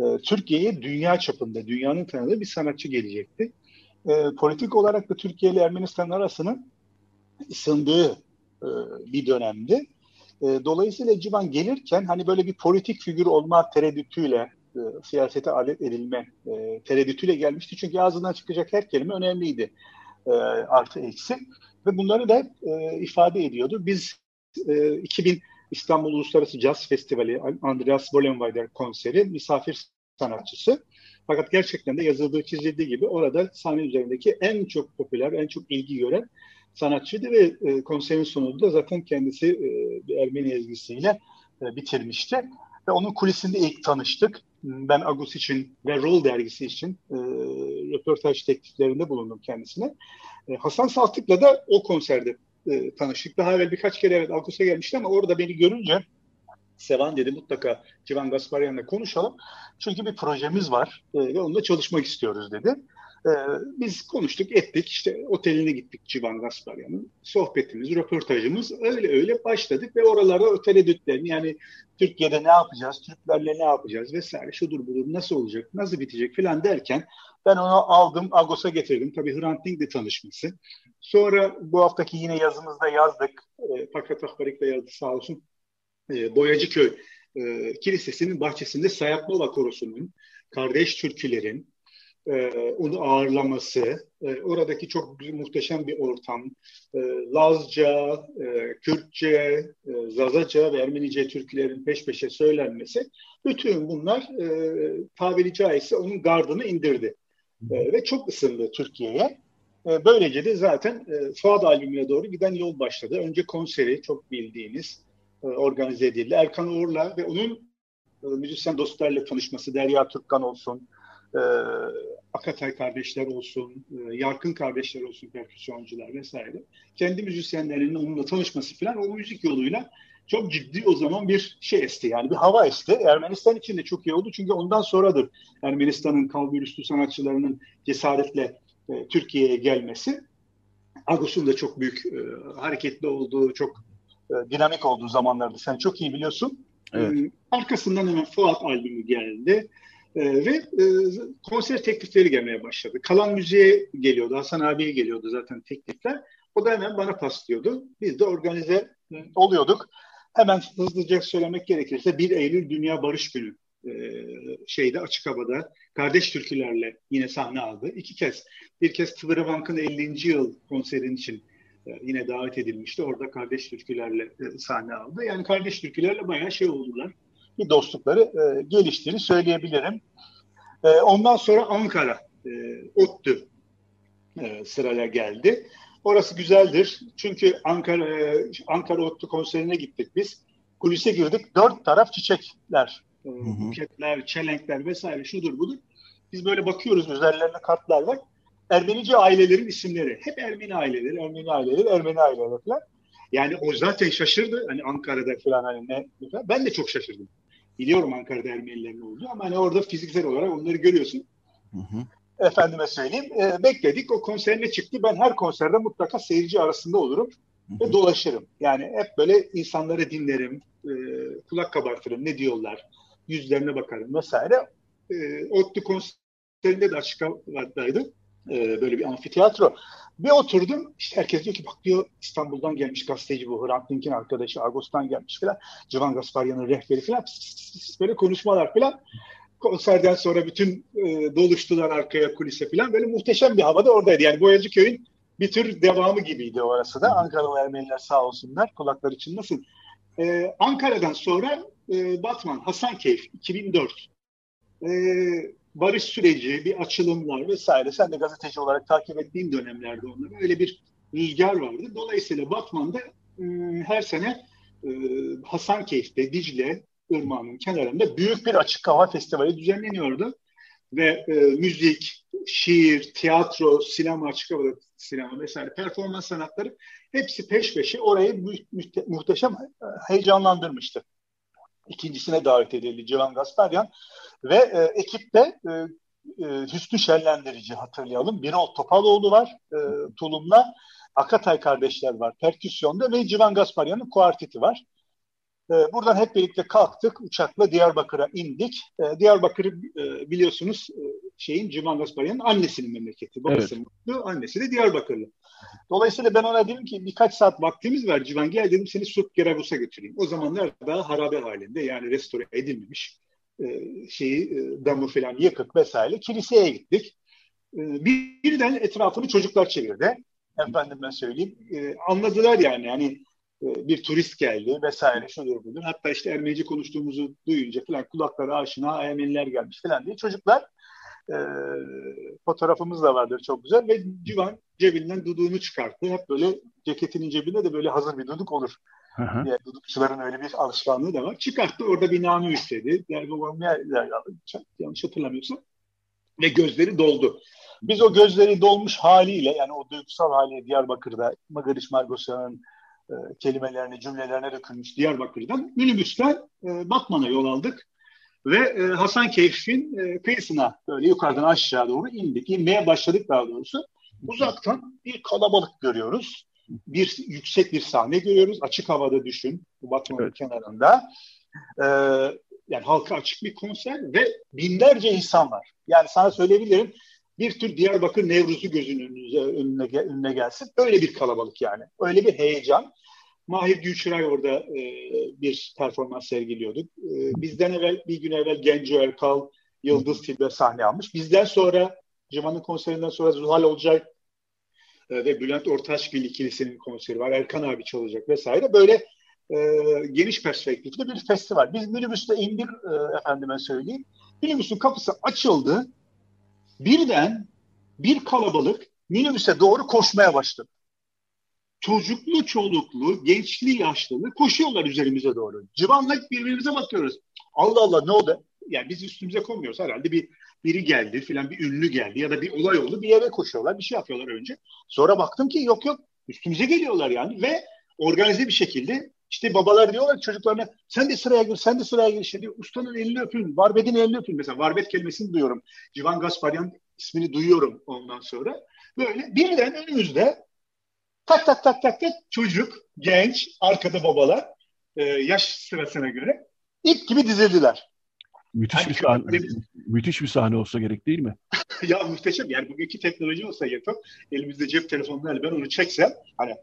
e, Türkiye'ye dünya çapında, dünyanın tanıdığı bir sanatçı gelecekti. E, politik olarak da Türkiye ile Ermenistan arasının ısındığı e, bir dönemdi. E, dolayısıyla Civan gelirken hani böyle bir politik figür olma tereddütüyle e, siyasete alet edilme e, tereddütüyle gelmişti. Çünkü ağzından çıkacak her kelime önemliydi. E, artı eksi. Ve bunları da e, ifade ediyordu. Biz e, 2000 İstanbul Uluslararası Jazz Festivali Andreas Wollenweider konseri misafir sanatçısı. Fakat gerçekten de yazıldığı çizildiği gibi orada sahne üzerindeki en çok popüler, en çok ilgi gören sanatçıydı ve e, konserin sonunda da zaten kendisi e, bir Ermeni ezgisiyle e, bitirmişti. Ve onun kulisinde ilk tanıştık. Ben Agus için ve Roll dergisi için e, röportaj tekliflerinde bulundum kendisine. E, Hasan Saltık'la da o konserde e, tanıştık. Daha evvel birkaç kere evet Agus'a gelmişti ama orada beni görünce Sevan dedi mutlaka Civan Gasparyan'la konuşalım. Çünkü bir projemiz var e, ve onunla çalışmak istiyoruz dedi. E, biz konuştuk ettik işte oteline gittik Civan Gasparyan'ın. Sohbetimiz, röportajımız öyle öyle başladık ve oralarda o tereddütlerini yani Türkiye'de ne yapacağız, Türklerle ne yapacağız vesaire şudur budur nasıl olacak, nasıl bitecek filan derken ben onu aldım Agos'a getirdim. Tabii Hrant Dink'le tanışması. Sonra bu haftaki yine yazımızda yazdık. E, Fakat Akbarik de yazdı sağ olsun e, Boyacıköy e, Kilisesi'nin bahçesinde Sayatnova Korosu'nun, kardeş türkülerin, e, onu ağırlaması, e, oradaki çok muhteşem bir ortam, e, Lazca, e, Kürtçe, e, Zazaca ve Ermenice türkülerin peş peşe söylenmesi, bütün bunlar e, tabiri caizse onun gardını indirdi. Ve çok ısındı Türkiye'ye. Böylece de zaten e, albümüne doğru giden yol başladı. Önce konseri çok bildiğiniz organize edildi. Erkan Uğur'la ve onun müzisyen dostlarıyla tanışması, Derya Türkkan olsun, Akatay kardeşler olsun, e, Yarkın kardeşler olsun, perküsyoncular vesaire. Kendi müzisyenlerinin onunla tanışması falan o müzik yoluyla çok ciddi o zaman bir şey esti yani bir hava esti. Ermenistan için de çok iyi oldu çünkü ondan sonradır Ermenistan'ın kalbürüstü sanatçılarının cesaretle e, Türkiye'ye gelmesi. Agus'un da çok büyük e, hareketli olduğu, çok e, dinamik olduğu zamanlarda sen çok iyi biliyorsun. Evet. E, arkasından hemen Fuat albümü geldi. E, ve e, konser teklifleri gelmeye başladı. Kalan müziğe geliyordu, Hasan abiye geliyordu zaten teklifler. O da hemen bana paslıyordu. Biz de organize oluyorduk. Hemen hızlıca söylemek gerekirse 1 Eylül Dünya Barış Günü e, şeyde açık havada kardeş türkülerle yine sahne aldı. İki kez. Bir kez Tıvırıvank'ın 50. yıl konserin için e, yine davet edilmişti. Orada kardeş türkülerle e, sahne aldı. Yani kardeş türkülerle bayağı şey oldular. Bir dostlukları e, geliştiğini söyleyebilirim. E, ondan sonra Ankara, e, ODTÜ e, sıraya geldi. Orası güzeldir. Çünkü Ankara e, Ankara ODTÜ konserine gittik biz. Kulise girdik. Dört taraf çiçekler e, buketler, çelenkler vesaire şudur budur. Biz böyle bakıyoruz üzerlerine kartlar var. Ermenice ailelerin isimleri. Hep Ermeni aileleri, Ermeni aileleri, Ermeni aileleri falan. Yani o zaten şaşırdı. Hani Ankara'da falan hani ne Ben de çok şaşırdım. Biliyorum Ankara'da Ermenilerin olduğu ama hani orada fiziksel olarak onları görüyorsun. Hı hı. Efendime söyleyeyim. E, bekledik. O konserine çıktı. Ben her konserde mutlaka seyirci arasında olurum hı hı. ve dolaşırım. Yani hep böyle insanları dinlerim, e, kulak kabartırım. Ne diyorlar? yüzlerine bakarım vesaire. E, ODTÜ konserinde de açık havadaydı. E, böyle bir amfiteyatro. Bir oturdum, işte herkes diyor ki bak diyor İstanbul'dan gelmiş gazeteci bu Hrant Dink'in arkadaşı Ağustos'tan gelmiş falan. Civan Gasparyan'ın rehberi falan. Böyle konuşmalar falan. Konserden sonra bütün e, doluştular arkaya kulise falan. Böyle muhteşem bir havada oradaydı. Yani Boyacı Köy'ün bir tür devamı gibiydi orası da. Ankaralı Ermeniler sağ olsunlar. Kulakları için nasıl? Ee, Ankara'dan sonra e, Batman, Hasankeyf 2004. E, barış süreci, bir açılımlar vesaire. Sen de gazeteci olarak takip ettiğin dönemlerde onları öyle bir rüzgar vardı. Dolayısıyla Batman'da e, her sene e, Hasankeyf'te, Dicle Irmağı'nın kenarında büyük bir açık hava festivali düzenleniyordu. Ve e, müzik, şiir, tiyatro, sinema, açık hava sinema vesaire performans sanatları hepsi peş peşe orayı mü- muhteşem heyecanlandırmıştı ikincisine davet edildi Civan Gasparyan ve e, ekipte e, e, Hüsnü Şenlendirici hatırlayalım. Birol Topaloğlu var e, tulumla. Akatay kardeşler var perküsyonda ve Civan Gasparyan'ın kuarteti var. E, buradan hep birlikte kalktık uçakla Diyarbakır'a indik. E, Diyarbakır'ı e, biliyorsunuz e, şeyin Civan Gasparyan'ın annesinin memleketi. Babasının evet. annesi de Diyarbakırlı. Dolayısıyla ben ona dedim ki birkaç saat vaktimiz var Civan gel dedim seni Sut Geragos'a götüreyim. O zamanlar daha harabe halinde yani restore edilmemiş e, şeyi damı falan yıkık vesaire kiliseye gittik. Birden etrafını çocuklar çevirdi. Efendim ben söyleyeyim. Anladılar yani yani e, bir turist geldi vesaire şudur budur. Hatta işte Ermenice konuştuğumuzu duyunca falan kulakları aşina Ermeniler gelmiş falan diye çocuklar e, fotoğrafımız da vardır çok güzel ve Civan cebinden duduğunu çıkarttı. Hep böyle ceketinin cebinde de böyle hazır bir duduk olur. Hı Yani dudukçuların öyle bir alışkanlığı da var. Çıkarttı orada bir name istedi. Yani babam ne yanlış hatırlamıyorsam. Ve gözleri doldu. Biz o gözleri dolmuş haliyle yani o duygusal haliyle Diyarbakır'da Magariş Margosa'nın e, kelimelerine, cümlelerine dökülmüş Diyarbakır'dan minibüsten e, Batman'a yol aldık. Ve e, Hasankeyf'in e, kıyısına böyle yukarıdan aşağı doğru indik. İnmeye başladık daha doğrusu. Uzaktan bir kalabalık görüyoruz. Bir yüksek bir sahne görüyoruz. Açık havada düşün. Batman'ın evet. kenarında. Ee, yani halka açık bir konser ve binlerce insan var. Yani sana söyleyebilirim bir tür Diyarbakır Nevruz'u gözünün önüne, önüne gelsin. Öyle bir kalabalık yani. Öyle bir heyecan. Mahir Gülçıray orada e, bir performans sergiliyordu. E, bizden evvel bir gün evvel Genco Erkal, Yıldız Tilbe sahne almış. Bizden sonra Civan'ın konserinden sonra Zuhal olacak e, ve Bülent Ortaçgil ikilisinin konseri var. Erkan abi çalacak vesaire. Böyle e, geniş perspektifli bir festival. Biz minibüste indik e, efendime söyleyeyim. Minibüsün kapısı açıldı. Birden bir kalabalık minibüse doğru koşmaya başladı. Çocuklu, çoluklu, gençli, yaşlılı koşuyorlar üzerimize doğru. Civanla birbirimize bakıyoruz. Allah Allah ne oldu? Yani biz üstümüze konmuyoruz. Herhalde bir biri geldi filan bir ünlü geldi ya da bir olay oldu bir yere koşuyorlar bir şey yapıyorlar önce. Sonra baktım ki yok yok üstümüze geliyorlar yani ve organize bir şekilde işte babalar diyorlar çocuklarına sen de sıraya gir, sen de sıraya gir. İşte diyor, ustanın elini öpün, Varbet'in elini öpün. Mesela Varbet kelimesini duyuyorum. Civan Gasparyan ismini duyuyorum ondan sonra. Böyle birden önümüzde tak tak tak tak tak çocuk, genç, arkada babalar e, yaş sırasına göre ip gibi dizildiler. Müthiş yani, bir sahne, müthiş bir sahne olsa gerek değil mi? ya muhteşem. Yani bugünkü teknoloji olsa yeter. Elimizde cep telefonlarıyla ben onu çeksem hani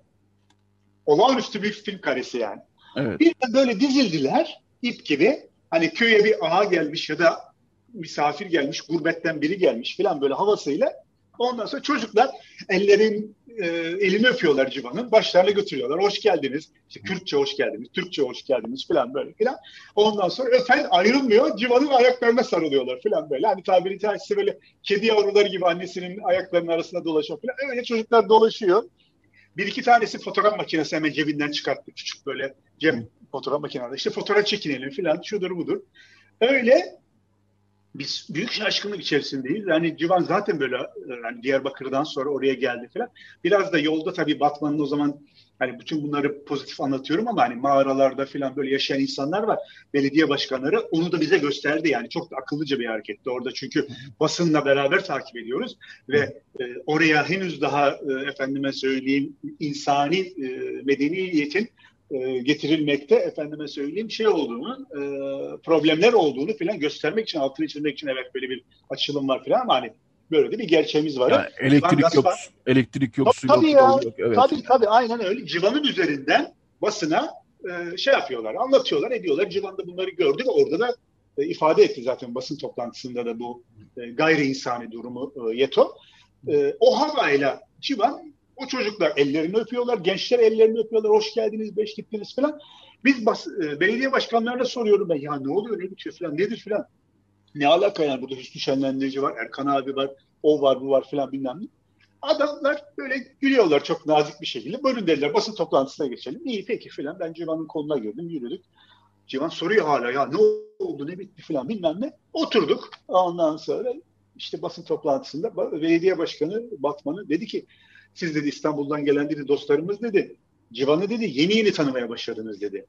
olağanüstü bir film karesi yani. Evet. Bir de böyle dizildiler ip gibi. Hani köye bir ağa gelmiş ya da misafir gelmiş, gurbetten biri gelmiş falan böyle havasıyla. Ondan sonra çocuklar ellerin e, elini öpüyorlar civanın. Başlarına götürüyorlar. Hoş geldiniz. İşte Kürtçe hoş geldiniz, Türkçe hoş geldiniz falan böyle falan. Ondan sonra öpen ayrılmıyor. Civanın ayaklarına sarılıyorlar falan böyle. Hani tabiri caizse böyle kedi yavruları gibi annesinin ayaklarının arasında dolaşıyor falan. Öyle çocuklar dolaşıyor. Bir iki tanesi fotoğraf makinesi hemen cebinden çıkarttı. Küçük böyle cep fotoğraf makinesi. İşte fotoğraf çekinelim falan şudur budur. Öyle biz büyük şaşkınlık içerisindeyiz. Yani Civan zaten böyle yani Diyarbakır'dan sonra oraya geldi falan. Biraz da yolda tabii Batman'ın o zaman hani bütün bunları pozitif anlatıyorum ama hani mağaralarda falan böyle yaşayan insanlar var. Belediye başkanları onu da bize gösterdi yani çok da akıllıca bir hareketti orada çünkü basınla beraber takip ediyoruz ve e, oraya henüz daha e, efendime söyleyeyim insani e, medeniyetin e, getirilmekte efendime söyleyeyim şey olduğunu e, problemler olduğunu filan göstermek için altını çizmek için evet böyle bir açılım var filan ama hani böyle de bir gerçeğimiz var. Yani elektrik yok, elektrik yok, su tabii yok, ya, yok. Evet. Tabii tabii aynen öyle. Civanın üzerinden basına e, şey yapıyorlar, anlatıyorlar, ediyorlar. Civan da bunları gördü ve orada da e, ifade etti zaten basın toplantısında da bu e, gayri insani durumu e, Yeto. E, o havayla Civan o çocuklar ellerini öpüyorlar, gençler ellerini öpüyorlar, hoş geldiniz, beş gittiniz falan. Biz bas, e, belediye başkanlarına soruyorum ben ya ne oluyor, ne bitiyor falan, nedir falan. Ne alaka yani burada Hüsnü Şenlendirici var, Erkan abi var, o var, bu var falan bilmem ne. Adamlar böyle gülüyorlar çok nazik bir şekilde. Bölün dediler basın toplantısına geçelim. İyi peki falan. Ben Civan'ın koluna girdim yürüdük. Civan soruyor hala ya ne oldu ne bitti falan bilmem ne. Oturduk. Ondan sonra işte basın toplantısında belediye başkanı Batman'ı dedi ki siz dedi İstanbul'dan gelen dedi dostlarımız dedi. Civan'ı dedi yeni yeni tanımaya başladınız dedi.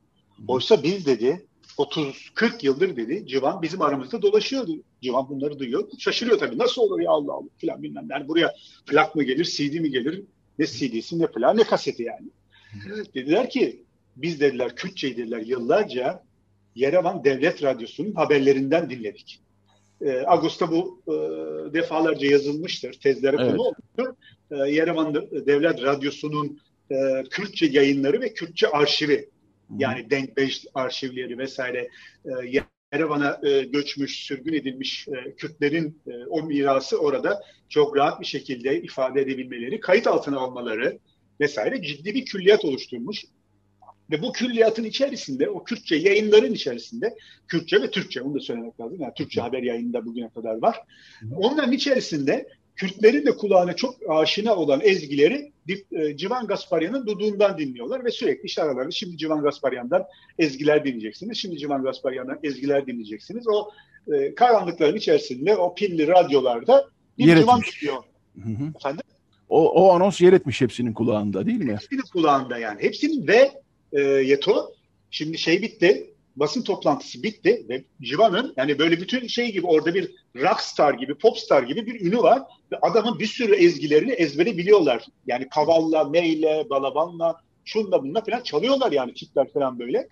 Oysa biz dedi 30-40 yıldır dedi Civan bizim aramızda dolaşıyordu. Civan bunları duyuyor. Şaşırıyor tabii. Nasıl olur ya Allah Allah filan bilmem. Yani buraya plak mı gelir, CD mi gelir? Ne CD'si ne plak ne kaseti yani. Dediler ki biz dediler Kürtçeyi dediler yıllarca Yerevan Devlet Radyosu'nun haberlerinden dinledik. E, Ağustos'ta bu e, defalarca yazılmıştır. Tezlere evet. konu olmuştur. E, Yerevan Devlet Radyosu'nun e, Kürtçe yayınları ve Kürtçe arşivi yani Denkbeş arşivleri vesaire e, Yerevan'a e, göçmüş, sürgün edilmiş e, Kürtlerin e, o mirası orada çok rahat bir şekilde ifade edebilmeleri, kayıt altına almaları vesaire ciddi bir külliyat oluşturmuş. Ve bu külliyatın içerisinde, o Kürtçe yayınların içerisinde, Kürtçe ve Türkçe, onu da söylemek lazım. Yani Türkçe haber yayında bugüne kadar var. Onların içerisinde Kürtlerin de kulağına çok aşina olan ezgileri e, Civan Gasparyan'ın duduğundan dinliyorlar ve sürekli işte aralarında şimdi Civan Gasparyan'dan ezgiler dinleyeceksiniz, şimdi Civan Gasparyan'dan ezgiler dinleyeceksiniz. O e, karanlıkların içerisinde o pilli radyolarda bir yer civan çıkıyor. Efendim? O, o anons yer etmiş hepsinin kulağında değil mi? Hepsinin kulağında yani. Hepsinin ve e, Yeto şimdi şey bitti basın toplantısı bitti ve Civan'ın yani böyle bütün şey gibi orada bir rockstar gibi, popstar gibi bir ünü var ve adamın bir sürü ezgilerini ezbere biliyorlar. Yani kavalla, meyle, balabanla, şunla bununla falan çalıyorlar yani Türkler falan böyle.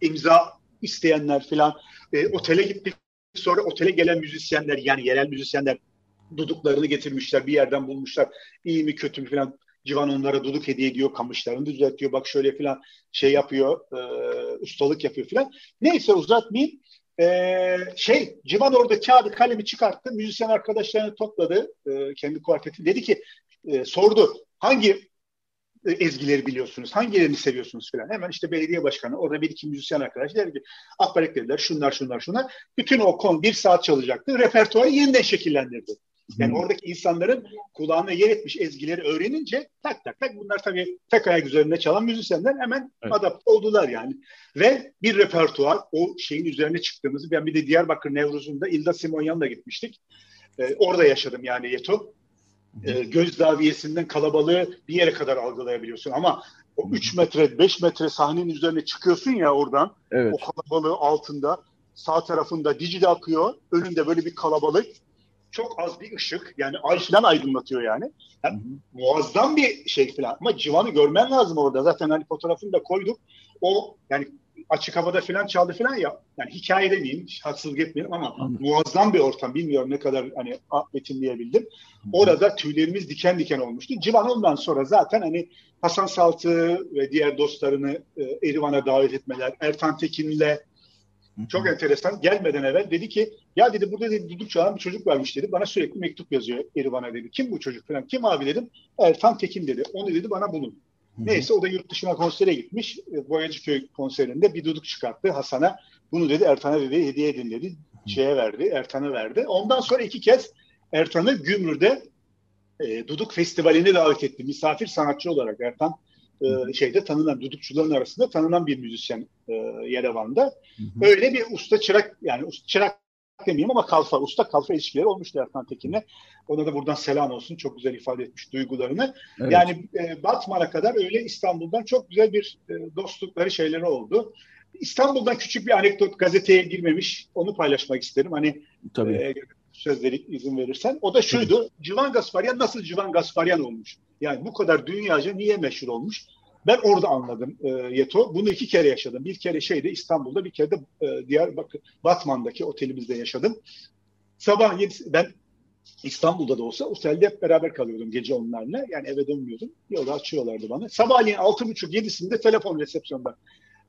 İmza isteyenler falan. E, otele gittik sonra otele gelen müzisyenler yani yerel müzisyenler duduklarını getirmişler bir yerden bulmuşlar. İyi mi kötü mü falan Civan onlara duduk hediye ediyor, kamışlarını düzeltiyor, bak şöyle filan şey yapıyor, e, ustalık yapıyor filan. Neyse uzatmayayım. Ee, şey Civan orada kağıdı kalemi çıkarttı. Müzisyen arkadaşlarını topladı. E, kendi kuarteti. Dedi ki e, sordu hangi e, ezgileri biliyorsunuz? Hangilerini seviyorsunuz falan. Hemen işte belediye başkanı, orada bir iki müzisyen arkadaş der ki Akbarek dediler şunlar şunlar şunlar. Bütün o konu bir saat çalacaktı. Repertuarı yeniden şekillendirdi. Yani oradaki insanların kulağına yer etmiş ezgileri öğrenince tak tak tak bunlar tabii tek ayak üzerinde çalan müzisyenler hemen evet. adapte oldular yani. Ve bir repertuar o şeyin üzerine çıktığımızı ben bir de Diyarbakır Nevruz'unda İlda Simonyan'la gitmiştik. Ee, orada yaşadım yani Yeto. Ee, göz daviyesinden kalabalığı bir yere kadar algılayabiliyorsun ama o 3 metre 5 metre sahnenin üzerine çıkıyorsun ya oradan evet. o kalabalığı altında sağ tarafında Dicle akıyor önünde böyle bir kalabalık çok az bir ışık yani ay falan aydınlatıyor yani. yani muazzam bir şey falan ama civanı görmen lazım orada zaten hani fotoğrafını da koyduk. O yani açık havada falan çaldı falan ya. Yani hikaye demeyeyim, haksızlık etmeyelim ama Anladım. muazzam bir ortam. Bilmiyorum ne kadar hani betimleyebildim. Orada tüylerimiz diken diken olmuştu. Civan ondan sonra zaten hani Hasan Saltı ve diğer dostlarını e, Erivan'a davet etmeler, Ertan Tekin'le çok enteresan. Gelmeden evvel dedi ki ya dedi burada dedi duduk çalan bir çocuk varmış dedi. Bana sürekli mektup yazıyor Erivan'a dedi. Kim bu çocuk falan? Kim abi dedim. Ertan Tekin dedi. Onu dedi bana bulun. Neyse o da yurt dışına konsere gitmiş. E, Boyacıköy konserinde bir duduk çıkarttı Hasan'a. Bunu dedi Ertan'a dedi hediye edin dedi. Şeye verdi, Ertan'a verdi. Ondan sonra iki kez Ertan'ı Gümrür'de e, Duduk Festivali'ne davet etti. Misafir sanatçı olarak Ertan e, şeyde tanınan, dudukçuların arasında tanınan bir müzisyen e, Yerevan'da. Hı hı. Öyle bir usta çırak yani usta çırak demeyeyim ama kalfa, usta kalfa ilişkileri olmuştu Erkan Tekin'le. Ona da buradan selam olsun. Çok güzel ifade etmiş duygularını. Evet. Yani e, Batman'a kadar öyle İstanbul'dan çok güzel bir e, dostlukları şeyleri oldu. İstanbul'dan küçük bir anekdot gazeteye girmemiş. Onu paylaşmak isterim. Hani Tabii. E, sözleri izin verirsen. O da şuydu. Civan Gasparyan nasıl Civan Gasparyan olmuş? Yani bu kadar dünyaca niye meşhur olmuş? Ben orada anladım e, Yeto. Bunu iki kere yaşadım. Bir kere şeyde İstanbul'da, bir kere de e, diğer bak, Batman'daki otelimizde yaşadım. Sabah yedi, ben İstanbul'da da olsa otelde hep beraber kalıyordum gece onlarla. Yani eve dönmüyordum. Yolda açıyorlardı bana. Sabahleyin altı buçuk yedisinde telefon resepsiyonda.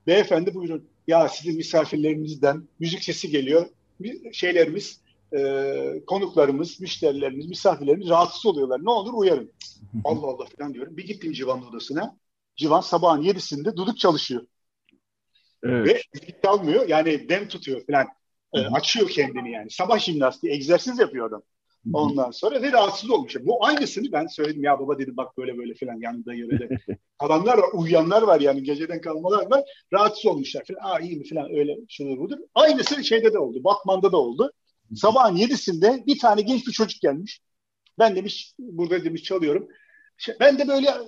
Beyefendi buyurun. Ya sizin misafirlerinizden müzik sesi geliyor. Şeylerimiz, e, konuklarımız, müşterilerimiz, misafirlerimiz rahatsız oluyorlar. Ne olur uyarın. Allah Allah falan diyorum. Bir gittim civanın odasına. Civan sabahın yedisinde duduk çalışıyor. Evet. Ve çalmıyor. Yani dem tutuyor falan. E, açıyor kendini yani. Sabah jimnastiği, egzersiz yapıyor adam. Ondan sonra ve rahatsız olmuş. Bu aynısını ben söyledim ya baba dedim bak böyle böyle falan yanında yörede. Kalanlar var, uyuyanlar var yani geceden kalmalar var. Rahatsız olmuşlar falan. Aa iyi mi falan öyle şudur budur. Aynısı şeyde de oldu. Batman'da da oldu. Sabahın yedisinde bir tane genç bir çocuk gelmiş. Ben demiş burada demiş çalıyorum. Şey, ben de böyle e,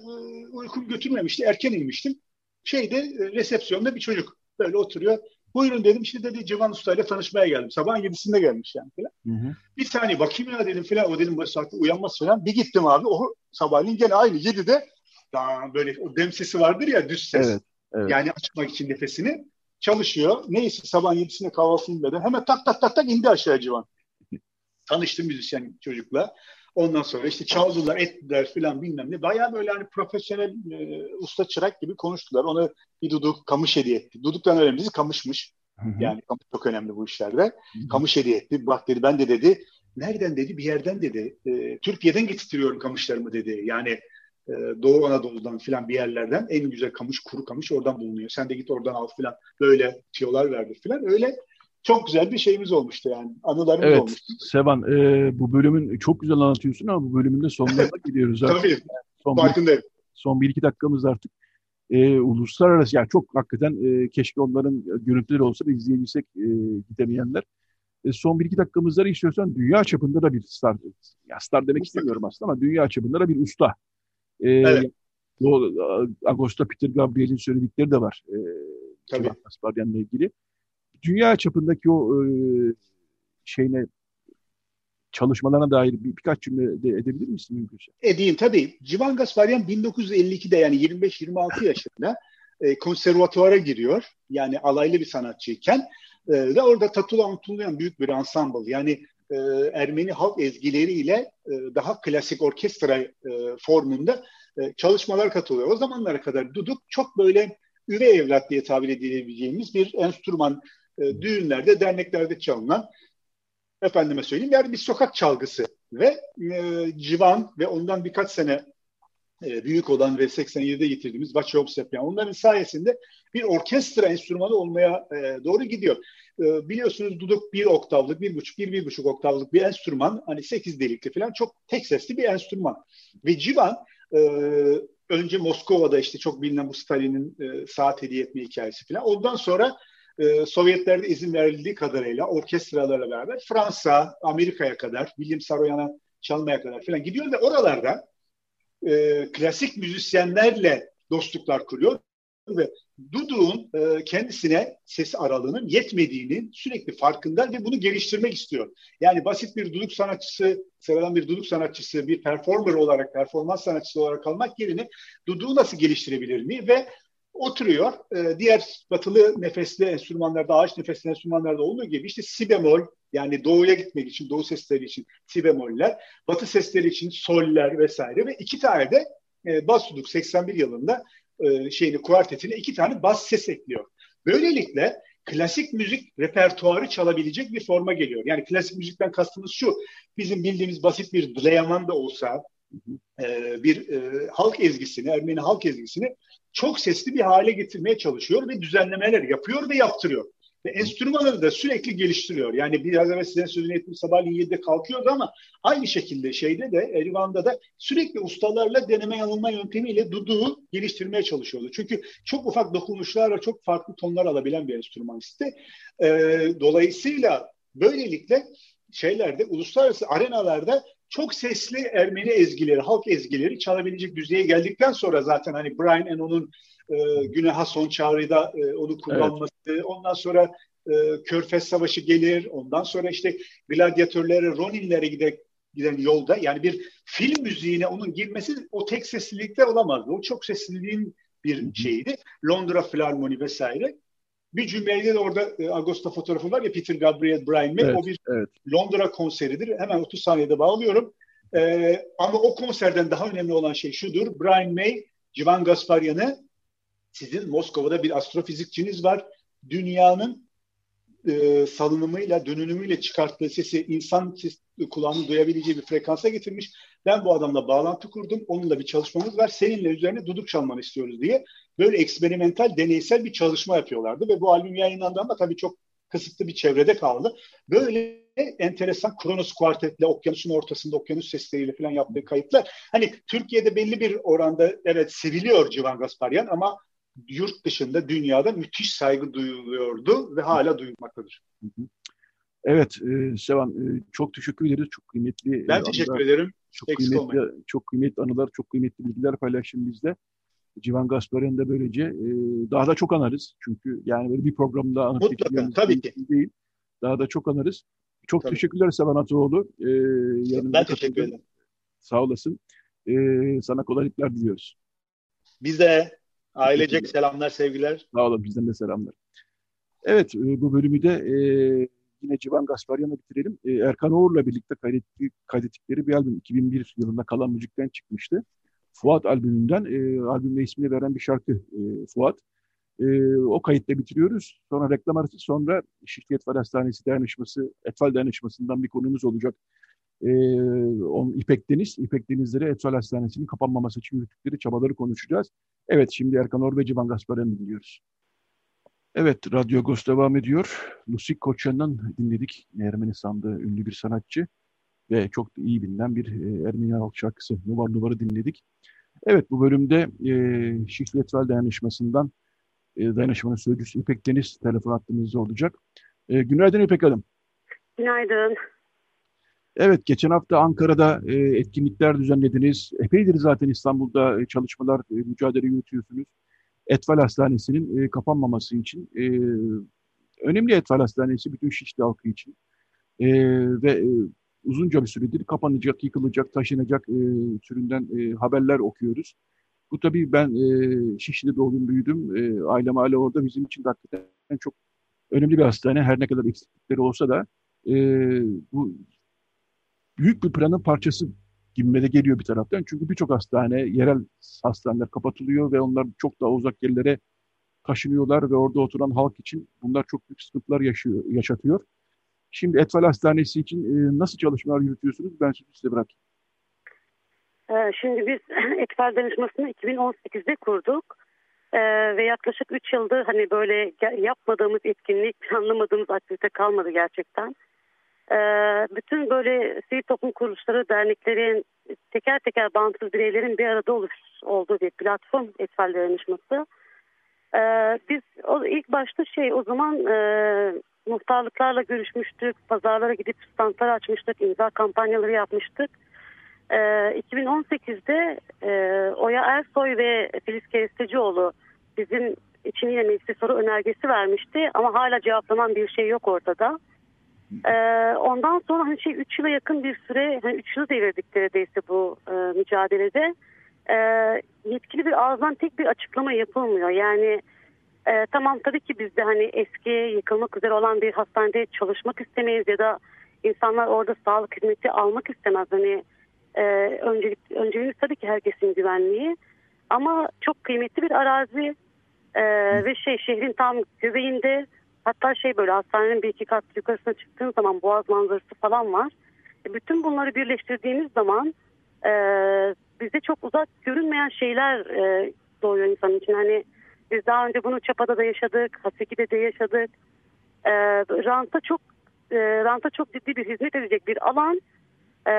uykum götürmemişti. Erken inmiştim. Şeyde e, resepsiyonda bir çocuk böyle oturuyor. Buyurun dedim işte dedi Civan Usta ile tanışmaya geldim. Sabahın yedisinde gelmiş yani falan. Hı hı. Bir saniye bakayım ya dedim falan. O dedim bu saatte uyanmaz falan. Bir gittim abi. O sabahleyin gene aynı yedide daha böyle o dem sesi vardır ya düz ses. Evet, evet. Yani açmak için nefesini çalışıyor. Neyse sabah yedisinde kahvaltısını dedi. Hemen tak tak tak tak indi aşağı civan. Tanıştım müzisyen çocukla. Ondan sonra işte çaldılar, ettiler filan bilmem ne. Bayağı böyle hani profesyonel e, usta çırak gibi konuştular. Ona bir duduk kamış hediye etti. Duduktan önemlisi kamışmış. Hı hı. Yani kamış çok önemli bu işlerde. Hı hı. Kamış hediye etti. Bak dedi ben de dedi nereden dedi bir yerden dedi. E, Türkiye'den getiriyorum kamışlarımı dedi. Yani e, Doğu Anadolu'dan filan bir yerlerden en güzel kamış, kuru kamış oradan bulunuyor. Sen de git oradan al filan. Böyle tiyolar verdi filan. Öyle çok güzel bir şeyimiz olmuştu yani. Anılarımız evet, olmuştu. Sevan e, bu bölümün çok güzel anlatıyorsun ama bu bölümün de sonuna gidiyoruz artık. Tabii. Son Farkındayım. Bir, son bir iki dakikamız artık. E, uluslararası yani çok hakikaten e, keşke onların görüntüleri olsa da izleyebilsek e, gidemeyenler. E, son bir iki dakikamızda istiyorsan dünya çapında da bir star, ya star demek istemiyorum aslında ama dünya çapında da bir usta e, evet. O, Ağustos'ta Peter Gabriel'in söyledikleri de var. E, Tabii. Asparyan'la ilgili. Dünya çapındaki o e, şeyine çalışmalarına dair bir, birkaç cümle de edebilir misin mümkünse? Edeyim tabii. Civan Gasparyan 1952'de yani 25-26 yaşında e, konservatuvara giriyor. Yani alaylı bir sanatçıyken e, ve orada Tatula Untulayan büyük bir ensemble yani e, Ermeni halk ezgileriyle e, daha klasik orkestra e, formunda e, çalışmalar katılıyor. O zamanlara kadar Duduk çok böyle üvey evlat diye tabir edilebileceğimiz bir enstrüman e, düğünlerde, derneklerde çalınan efendime söyleyeyim yani bir sokak çalgısı ve e, Civan ve ondan birkaç sene e, büyük olan ve 87'de getirdiğimiz Jobs yapıyor. Onların sayesinde bir orkestra enstrümanı olmaya e, doğru gidiyor. E, biliyorsunuz duduk bir oktavlık, bir buçuk, bir, bir buçuk oktavlık bir enstrüman. Hani sekiz delikli falan çok tek sesli bir enstrüman. Ve Civan e, önce Moskova'da işte çok bilinen bu Stalin'in e, saat hediye etme hikayesi falan. Ondan sonra e, Sovyetlerde izin verildiği kadarıyla orkestralarla beraber Fransa, Amerika'ya kadar, William Saroyan'a çalmaya kadar falan gidiyor ve oralarda e, klasik müzisyenlerle dostluklar kuruyor ve Dudu'nun e, kendisine ses aralığının yetmediğini sürekli farkında ve bunu geliştirmek istiyor. Yani basit bir duduk sanatçısı, sevilen bir duduk sanatçısı, bir performer olarak, performans sanatçısı olarak kalmak yerine Dudu'yu nasıl geliştirebilir mi? Ve oturuyor. E, diğer batılı nefesli enstrümanlarda, ağaç nefesli enstrümanlarda olduğu gibi işte si bemol yani doğuya gitmek için, doğu sesleri için si bemoller, batı sesleri için soller vesaire ve iki tane de e, bas duduk 81 yılında e, şeyini kuartetine iki tane bas ses ekliyor. Böylelikle klasik müzik repertuarı çalabilecek bir forma geliyor. Yani klasik müzikten kastımız şu, bizim bildiğimiz basit bir Dleyaman da olsa e, bir e, halk ezgisini, Ermeni halk ezgisini çok sesli bir hale getirmeye çalışıyor ve düzenlemeler yapıyor ve yaptırıyor. Ve enstrümanları da sürekli geliştiriyor. Yani biraz evvel sizin sözünü ettiğim sabahleyin 7'de kalkıyordu ama aynı şekilde şeyde de Erivan'da da sürekli ustalarla deneme yanılma yöntemiyle duduğu geliştirmeye çalışıyordu. Çünkü çok ufak dokunuşlarla çok farklı tonlar alabilen bir enstrümanisti. Ee, dolayısıyla böylelikle şeylerde uluslararası arenalarda çok sesli Ermeni ezgileri, halk ezgileri çalabilecek düzeye geldikten sonra zaten hani Brian Eno'nun e, Güne Hason Çağrı'da e, onu kullanması, evet. ondan sonra e, Körfez Savaşı gelir, ondan sonra işte gladyatörlere, Roninlere gide, giden yolda yani bir film müziğine onun girmesi o tek seslilikte olamazdı. O çok sesliliğin bir şeydi. Londra Filarmoni vesaire. Bir cümleyle de orada e, Ağustos'ta fotoğrafı var ya Peter Gabriel Brian May. Evet, o bir evet. Londra konseridir. Hemen 30 saniyede bağlıyorum. Ee, ama o konserden daha önemli olan şey şudur. Brian May, Civan Gasparyan'ı sizin Moskova'da bir astrofizikçiniz var. Dünyanın e, salınımıyla, dönünümüyle çıkarttığı sesi insan ses, kulağını duyabileceği bir frekansa getirmiş. Ben bu adamla bağlantı kurdum. Onunla bir çalışmamız var. Seninle üzerine duduk çalmanı istiyoruz diye. Böyle eksperimental, deneysel bir çalışma yapıyorlardı. Ve bu albüm yayınlandı ama tabii çok kısıtlı bir çevrede kaldı. Böyle enteresan Kronos kuartetle okyanusun ortasında okyanus sesleriyle falan yaptığı kayıtlar. Hani Türkiye'de belli bir oranda evet seviliyor Civan Gasparyan ama yurt dışında dünyada müthiş saygı duyuluyordu ve hala duyulmaktadır. Evet e, Sevan e, çok teşekkür ederiz. Çok kıymetli e, Ben teşekkür anılar, ederim. Çok Eksik kıymetli, olmayın. çok kıymetli anılar, çok kıymetli bilgiler paylaştın bizde. Civan Gasparyan da böylece e, daha da çok anarız. Çünkü yani böyle bir programda anıp Mutlaka, tabii ki. Değil. Daha da çok anarız. Çok tabii. teşekkürler Sevan Atoğlu. E, ben teşekkür ederim. Sağ olasın. E, sana kolaylıklar diliyoruz. Biz de Ailecek selamlar, sevgiler. Sağ olun, bizden de selamlar. Evet, e, bu bölümü de e, yine Civan Gasparyan'la bitirelim. E, Erkan Oğur'la birlikte kaydetti, kaydettikleri bir albüm 2001 yılında Kalan Müzik'ten çıkmıştı. Fuat albümünden, e, albümle ismini veren bir şarkı e, Fuat. E, o kayıtta bitiriyoruz. Sonra reklam arası sonra Şirket Etfal Hastanesi Dayanışması, Etfal Dayanışması'ndan bir konumuz olacak. E, on, İpek Deniz, İpek Denizleri Etfal Hastanesi'nin kapanmaması için yürüttükleri çabaları konuşacağız. Evet, şimdi Erkan Or ve Civan Gasparyan'ı dinliyoruz. Evet, Radyo Agos devam ediyor. Lusik Koçyan'dan dinledik. Ermenistan'da ünlü bir sanatçı ve çok iyi bilinen bir e, Ermeni halk şarkısı Nuvar Nuvar'ı dinledik. Evet, bu bölümde e, Şihletvel Dayanışması'ndan e, dayanışmanın sözcüsü İpek Deniz telefon hattımızda olacak. E, günaydın İpek Hanım. Günaydın. Evet, geçen hafta Ankara'da e, etkinlikler düzenlediniz. Epeydir zaten İstanbul'da e, çalışmalar, e, mücadele yürütüyorsunuz. Etfal Hastanesi'nin e, kapanmaması için. E, önemli Etfal Hastanesi bütün Şişli halkı için. E, ve e, uzunca bir süredir kapanacak, yıkılacak, taşınacak e, türünden e, haberler okuyoruz. Bu tabii ben e, Şişli'de doğdum, büyüdüm. E, ailem hala orada. Bizim için hakikaten çok önemli bir hastane. Her ne kadar eksiklikleri olsa da e, bu büyük bir planın parçası gibime de geliyor bir taraftan. Çünkü birçok hastane, yerel hastaneler kapatılıyor ve onlar çok daha uzak yerlere taşınıyorlar ve orada oturan halk için bunlar çok büyük sıkıntılar yaşıyor, yaşatıyor. Şimdi Etfal Hastanesi için e, nasıl çalışmalar yürütüyorsunuz? Ben size bırakayım. Ee, şimdi biz Etfal Danışması'nı 2018'de kurduk. Ee, ve yaklaşık 3 yıldır hani böyle yapmadığımız etkinlik, planlamadığımız aktivite kalmadı gerçekten. Ee, bütün böyle sivil toplum kuruluşları, derneklerin, teker teker bağımsız bireylerin bir arada oluş olduğu bir platform Etfal Dayanışması. Ee, biz o ilk başta şey o zaman e, muhtarlıklarla görüşmüştük, pazarlara gidip standlar açmıştık, imza kampanyaları yapmıştık. Ee, 2018'de e, Oya Ersoy ve Filiz Kerestecioğlu bizim için yine meclise soru önergesi vermişti ama hala cevaplanan bir şey yok ortada. Ee, ondan sonra hani şey 3 yıla yakın bir süre, hani 3 yılı devirdik neredeyse bu e, mücadelede. E, yetkili bir ağızdan tek bir açıklama yapılmıyor. Yani e, tamam tabii ki biz de hani eski yıkılmak üzere olan bir hastanede çalışmak istemeyiz ya da insanlar orada sağlık hizmeti almak istemez. Hani e, öncelik, önceliğimiz tabii ki herkesin güvenliği. Ama çok kıymetli bir arazi e, ve şey şehrin tam göbeğinde Hatta şey böyle hastanenin bir iki kat yukarısına çıktığın zaman boğaz manzarası falan var. E, bütün bunları birleştirdiğimiz zaman e, bize çok uzak görünmeyen şeyler e, doğuyor insanın için. Hani biz daha önce bunu Çapa'da da yaşadık, Haseki'de de yaşadık. E, ranta çok e, ranta çok ciddi bir hizmet edecek bir alan. E,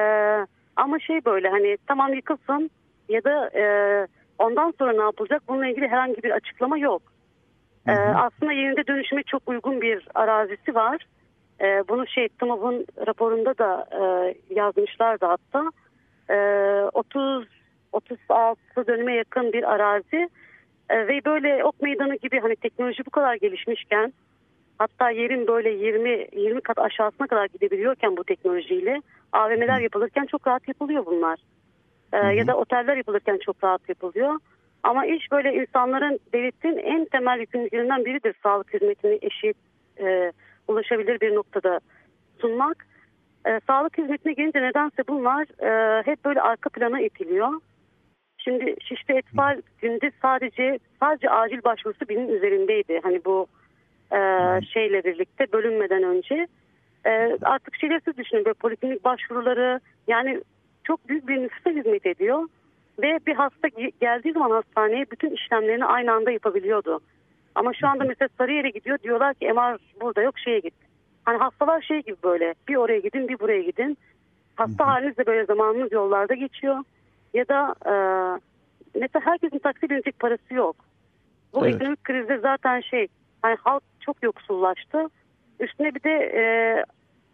ama şey böyle hani tamam yıkılsın ya da e, ondan sonra ne yapılacak bununla ilgili herhangi bir açıklama yok. Ee, aslında yerinde dönüşüme çok uygun bir arazisi var. Ee, bunu şey TMOB'un raporunda da e, yazmışlardı hatta. Ee, 30 36 dönüme yakın bir arazi ee, ve böyle ok meydanı gibi hani teknoloji bu kadar gelişmişken hatta yerin böyle 20 20 kat aşağısına kadar gidebiliyorken bu teknolojiyle AVM'ler yapılırken çok rahat yapılıyor bunlar. Ee, ya da oteller yapılırken çok rahat yapılıyor. Ama iş böyle insanların devletin en temel yükümlülüklerinden biridir sağlık hizmetini eşit e, ulaşabilir bir noktada sunmak. E, sağlık hizmetine gelince nedense bunlar e, hep böyle arka plana itiliyor. Şimdi Şişli Etfal günde sadece sadece acil başvurusu binin üzerindeydi. Hani bu e, şeyle birlikte bölünmeden önce. E, artık şeyler siz düşünün böyle poliklinik başvuruları yani çok büyük bir nüfusa hizmet ediyor. Ve bir hasta geldiği zaman hastaneye bütün işlemlerini aynı anda yapabiliyordu. Ama şu anda mesela Sarıyer'e gidiyor diyorlar ki MR burada yok şeye git. Hani hastalar şey gibi böyle bir oraya gidin bir buraya gidin. Hasta haliniz de böyle zamanınız yollarda geçiyor. Ya da e, mesela herkesin taksi binecek parası yok. Bu evet. ekonomik krizde zaten şey hani halk çok yoksullaştı. Üstüne bir de e,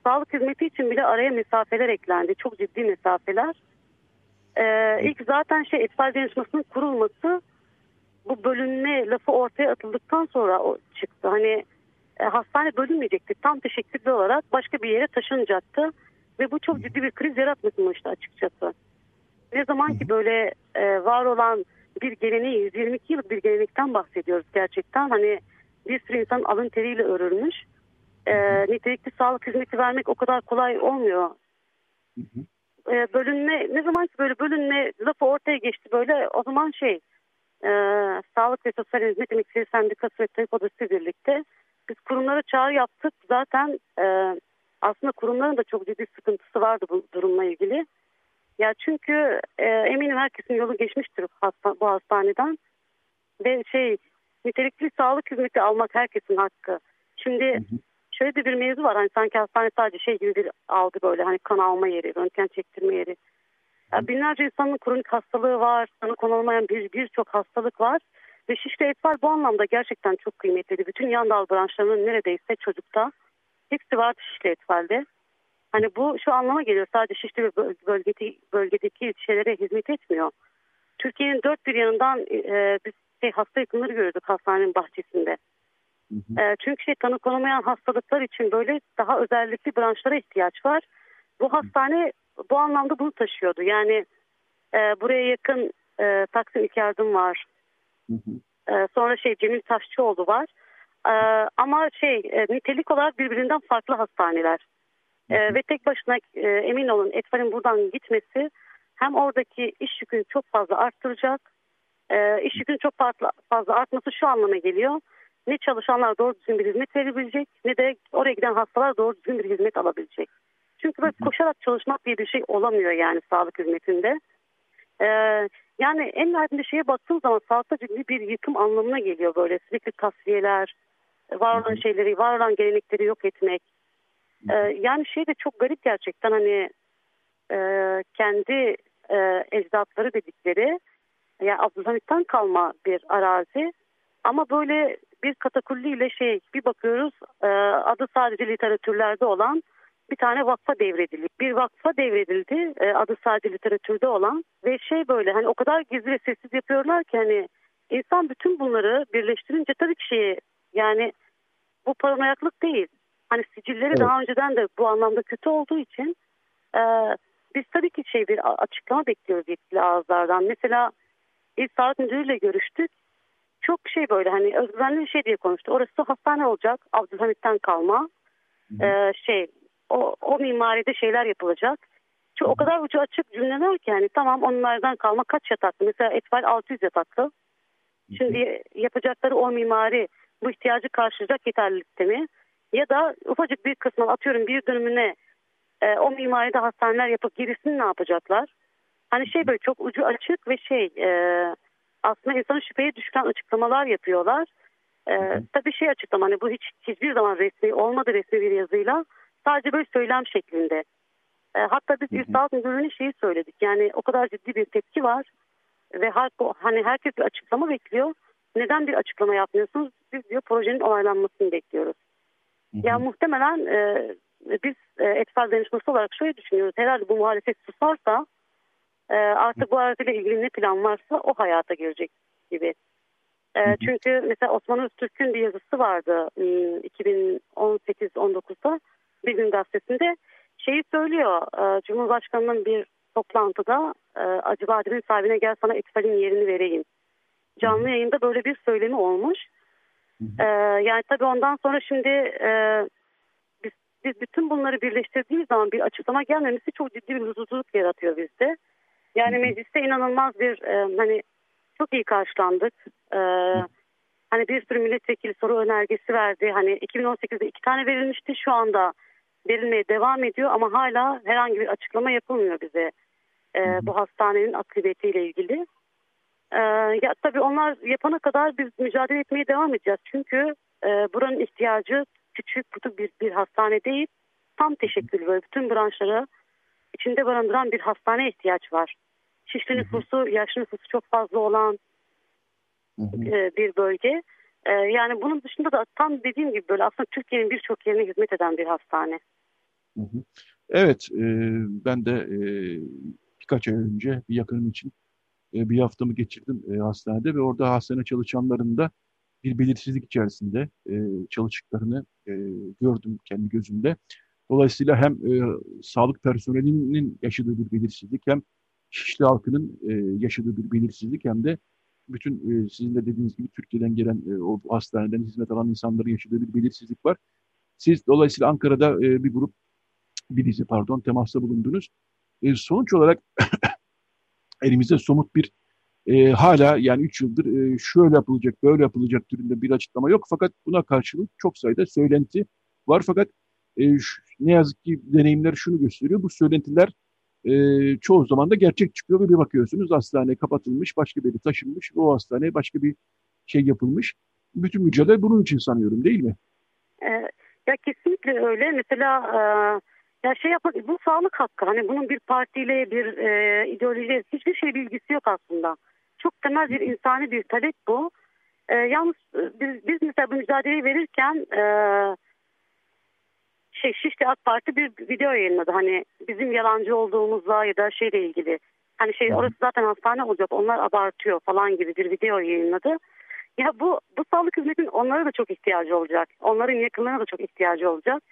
sağlık hizmeti için bile araya mesafeler eklendi. Çok ciddi mesafeler. Ee, ilk zaten şey etfal danışmasının kurulması bu bölünme lafı ortaya atıldıktan sonra o çıktı. Hani e, hastane bölünmeyecekti. Tam teşekküllü olarak başka bir yere taşınacaktı. Ve bu çok ciddi bir kriz yaratmıştı açıkçası. Ne zaman ki böyle e, var olan bir geleneği 122 yıllık bir gelenekten bahsediyoruz gerçekten. Hani bir sürü insan alın teriyle örülmüş. E, nitelikli sağlık hizmeti vermek o kadar kolay olmuyor. Hı hı e, bölünme ne zaman ki böyle bölünme lafı ortaya geçti böyle o zaman şey e, Sağlık ve Sosyal Hizmet Emekçileri Sendikası ve TÜİK Odası birlikte biz kurumlara çağrı yaptık. Zaten e, aslında kurumların da çok ciddi sıkıntısı vardı bu durumla ilgili. Ya çünkü e, eminim herkesin yolu geçmiştir hasta, bu hastaneden. Ve şey nitelikli sağlık hizmeti almak herkesin hakkı. Şimdi hı hı şöyle de bir mevzu var. Hani sanki hastane sadece şey gibi bir algı böyle hani kan alma yeri, röntgen çektirme yeri. Yani binlerce insanın kronik hastalığı var, tanı konulmayan bir birçok hastalık var. Ve Şişli Etfal bu anlamda gerçekten çok kıymetliydi. Bütün yan dal branşlarının neredeyse çocukta hepsi vardı Şişli Etfal'de. Hani bu şu anlama geliyor sadece Şişli bölgedeki, bölgedeki şeylere hizmet etmiyor. Türkiye'nin dört bir yanından e, biz şey, hasta yakınları görüyorduk hastanenin bahçesinde. E, çünkü şey tanı konulmayan hastalıklar için böyle daha özellikli branşlara ihtiyaç var. Bu hastane bu anlamda bunu taşıyordu. Yani e, buraya yakın e, Taksim İlk Yardım var. E, sonra şey Cemil Taşçıoğlu var. E, ama şey e, nitelik olarak birbirinden farklı hastaneler. E, ve tek başına e, emin olun Etfar'ın buradan gitmesi hem oradaki iş yükünü çok fazla arttıracak e, iş yükünün çok fazla, fazla artması şu anlama geliyor. Ne çalışanlar doğru düzgün bir hizmet verebilecek ne de oraya giden hastalar doğru düzgün bir hizmet alabilecek. Çünkü böyle koşarak çalışmak diye bir şey olamıyor yani sağlık hizmetinde. Ee, yani en nihayetinde şeye baktığım zaman sağlıkta ciddi bir yıkım anlamına geliyor böyle sürekli tasfiyeler, var olan şeyleri, var olan gelenekleri yok etmek. Ee, yani şey de çok garip gerçekten hani e, kendi e, ecdatları dedikleri yani Abdülhamit'ten kalma bir arazi ama böyle bir katakulliyle şey bir bakıyoruz e, adı sadece literatürlerde olan bir tane vakfa devredildi. Bir vakfa devredildi e, adı sadece literatürde olan ve şey böyle hani o kadar gizli ve sessiz yapıyorlar ki hani insan bütün bunları birleştirince tabii ki şeyi yani bu paranoyaklık değil. Hani sicilleri evet. daha önceden de bu anlamda kötü olduğu için e, biz tabii ki şey bir açıklama bekliyoruz yetkili ağızlardan. Mesela İl Sağlık Müdürü'yle görüştük. Çok şey böyle hani özgüvenli bir şey diye konuştu. Orası hastane olacak. Abdülhamit'ten kalma. Ee, şey o, o mimaride şeyler yapılacak. Çünkü o kadar ucu açık cümleler ki yani tamam onlardan kalma kaç yataklı? Mesela Etfal 600 yataklı. Şimdi yapacakları o mimari bu ihtiyacı karşılayacak yeterlilikte mi? Ya da ufacık bir kısmı atıyorum bir dönümüne e, o mimaride hastaneler yapıp gerisini ne yapacaklar? Hani şey böyle çok ucu açık ve şey e, aslında insanı şüpheye düşüren açıklamalar yapıyorlar. E, tabii şey açıklama hani bu hiç hiçbir zaman resmi olmadı resmi bir yazıyla. Sadece böyle söylem şeklinde. E, hatta biz İl Sağlık Müdürlüğü'ne şeyi söyledik. Yani o kadar ciddi bir tepki var. Ve halk, hani herkes bir açıklama bekliyor. Neden bir açıklama yapmıyorsunuz? Biz diyor projenin onaylanmasını bekliyoruz. Hı hı. Ya muhtemelen e, biz e, etfal danışması olarak şöyle düşünüyoruz. Herhalde bu muhalefet susarsa e, artık bu araziyle ilgili ne plan varsa o hayata girecek gibi. E, çünkü mesela Osman Öztürk'ün bir yazısı vardı 2018-19'da hmm, bir gün gazetesinde şeyi söylüyor e, Cumhurbaşkanı'nın bir toplantıda e, Acıbadem'in sahibine gel sana etfalin yerini vereyim. Canlı yayında böyle bir söylemi olmuş. E, yani tabii ondan sonra şimdi e, biz, biz bütün bunları birleştirdiğimiz zaman bir açıklama gelmemesi çok ciddi bir huzursuzluk yaratıyor bizde. Yani mecliste inanılmaz bir e, hani çok iyi karşılandık. E, hani bir sürü milletvekili soru önergesi verdi. Hani 2018'de iki tane verilmişti. Şu anda verilmeye devam ediyor ama hala herhangi bir açıklama yapılmıyor bize e, bu hastanenin akıbetiyle ilgili. E, ya tabii onlar yapana kadar biz mücadele etmeye devam edeceğiz. Çünkü e, buranın ihtiyacı küçük kutu bir, bir hastane değil. Tam teşekkül böyle bütün branşlara içinde barındıran bir hastane ihtiyaç var. Şişli nüfusu, yaşlı nüfusu çok fazla olan e, bir bölge. E, yani bunun dışında da tam dediğim gibi böyle aslında Türkiye'nin birçok yerine hizmet eden bir hastane. Evet, e, ben de e, birkaç ay önce bir yakınım için e, bir haftamı geçirdim e, hastanede ve orada hastane çalışanların da bir belirsizlik içerisinde e, çalıştıklarını e, gördüm kendi gözümde. Dolayısıyla hem e, sağlık personelinin yaşadığı bir belirsizlik hem Şişli halkının e, yaşadığı bir belirsizlik hem de bütün e, sizin de dediğiniz gibi Türkiye'den gelen e, o hastaneden hizmet alan insanların yaşadığı bir belirsizlik var. Siz dolayısıyla Ankara'da e, bir grup, bir dizi pardon temasta bulundunuz. E, sonuç olarak elimizde somut bir e, hala yani 3 yıldır e, şöyle yapılacak, böyle yapılacak türünde bir açıklama yok. Fakat buna karşılık çok sayıda söylenti var. Fakat e, şu, ne yazık ki deneyimler şunu gösteriyor. Bu söylentiler e, çoğu zaman da gerçek çıkıyor ve bir bakıyorsunuz hastane kapatılmış, başka biri taşınmış ve o hastaneye başka bir şey yapılmış. Bütün mücadele bunun için sanıyorum değil mi? E, ya kesinlikle öyle. Mesela e, ya şey yapmak bu sağlık hakkı. Hani bunun bir partiyle bir e, ideolojiyle hiçbir şey bilgisi yok aslında. Çok temel bir insani bir talep bu. E, yalnız e, biz, biz mesela bu mücadeleyi verirken e, şey Şişli AK Parti bir video yayınladı. Hani bizim yalancı olduğumuzla ya da şeyle ilgili. Hani şey orası zaten hastane olacak onlar abartıyor falan gibi bir video yayınladı. Ya bu bu sağlık hizmetinin onlara da çok ihtiyacı olacak. Onların yakınlarına da çok ihtiyacı olacak.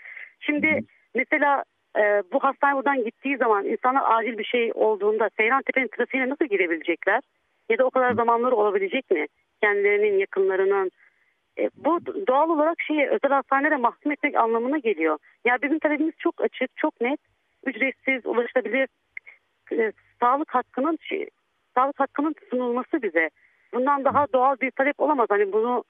Şimdi mesela e, bu hastane buradan gittiği zaman insanlar acil bir şey olduğunda Seyran Tepe'nin trafiğine nasıl girebilecekler? Ya da o kadar zamanları olabilecek mi? Kendilerinin yakınlarının e, bu doğal olarak şeyi özel hastanelere mahkum etmek anlamına geliyor. Ya bizim talebimiz çok açık, çok net, ücretsiz, ulaşılabilir e, sağlık hakkının şey, sağlık hakkının sunulması bize. bundan daha doğal bir talep olamaz. Hani bunu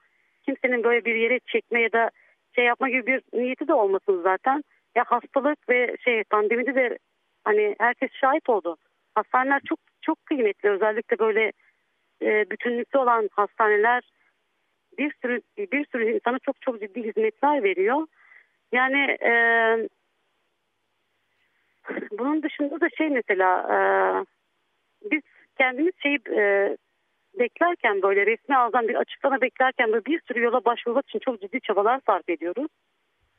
kimsenin böyle bir yere çekme ya da şey yapma gibi bir niyeti de olmasın zaten. Ya hastalık ve şey pandemide de hani herkes şahit oldu. Hastaneler çok çok kıymetli. Özellikle böyle e, bütünlüklü olan hastaneler bir sürü bir sürü insana çok çok ciddi hizmetler veriyor. Yani e, bunun dışında da şey mesela e, biz kendimiz şey e, beklerken böyle resmi ağızdan bir açıklama beklerken böyle bir sürü yola başvurmak için çok ciddi çabalar sarf ediyoruz.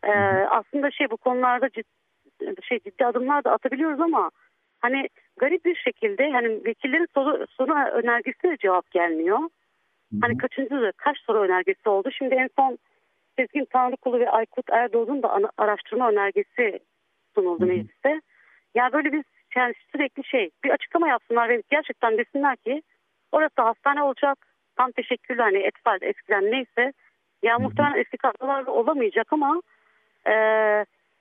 E, aslında şey bu konularda ciddi, şey ciddi adımlar da atabiliyoruz ama hani garip bir şekilde hani vekillerin soru, soru önergesine cevap gelmiyor. Hani kaçıncı kaç soru önergesi oldu. Şimdi en son Sezgin Tanrıkulu ve Aykut Erdoğan'ın da araştırma önergesi sunuldu mecliste. Ya böyle biz yani sürekli şey bir açıklama yapsınlar ve gerçekten desinler ki orası hastane olacak. Tam teşekkürler hani etfal eskiden neyse. Ya muhtemelen eski kadrolarda olamayacak ama e,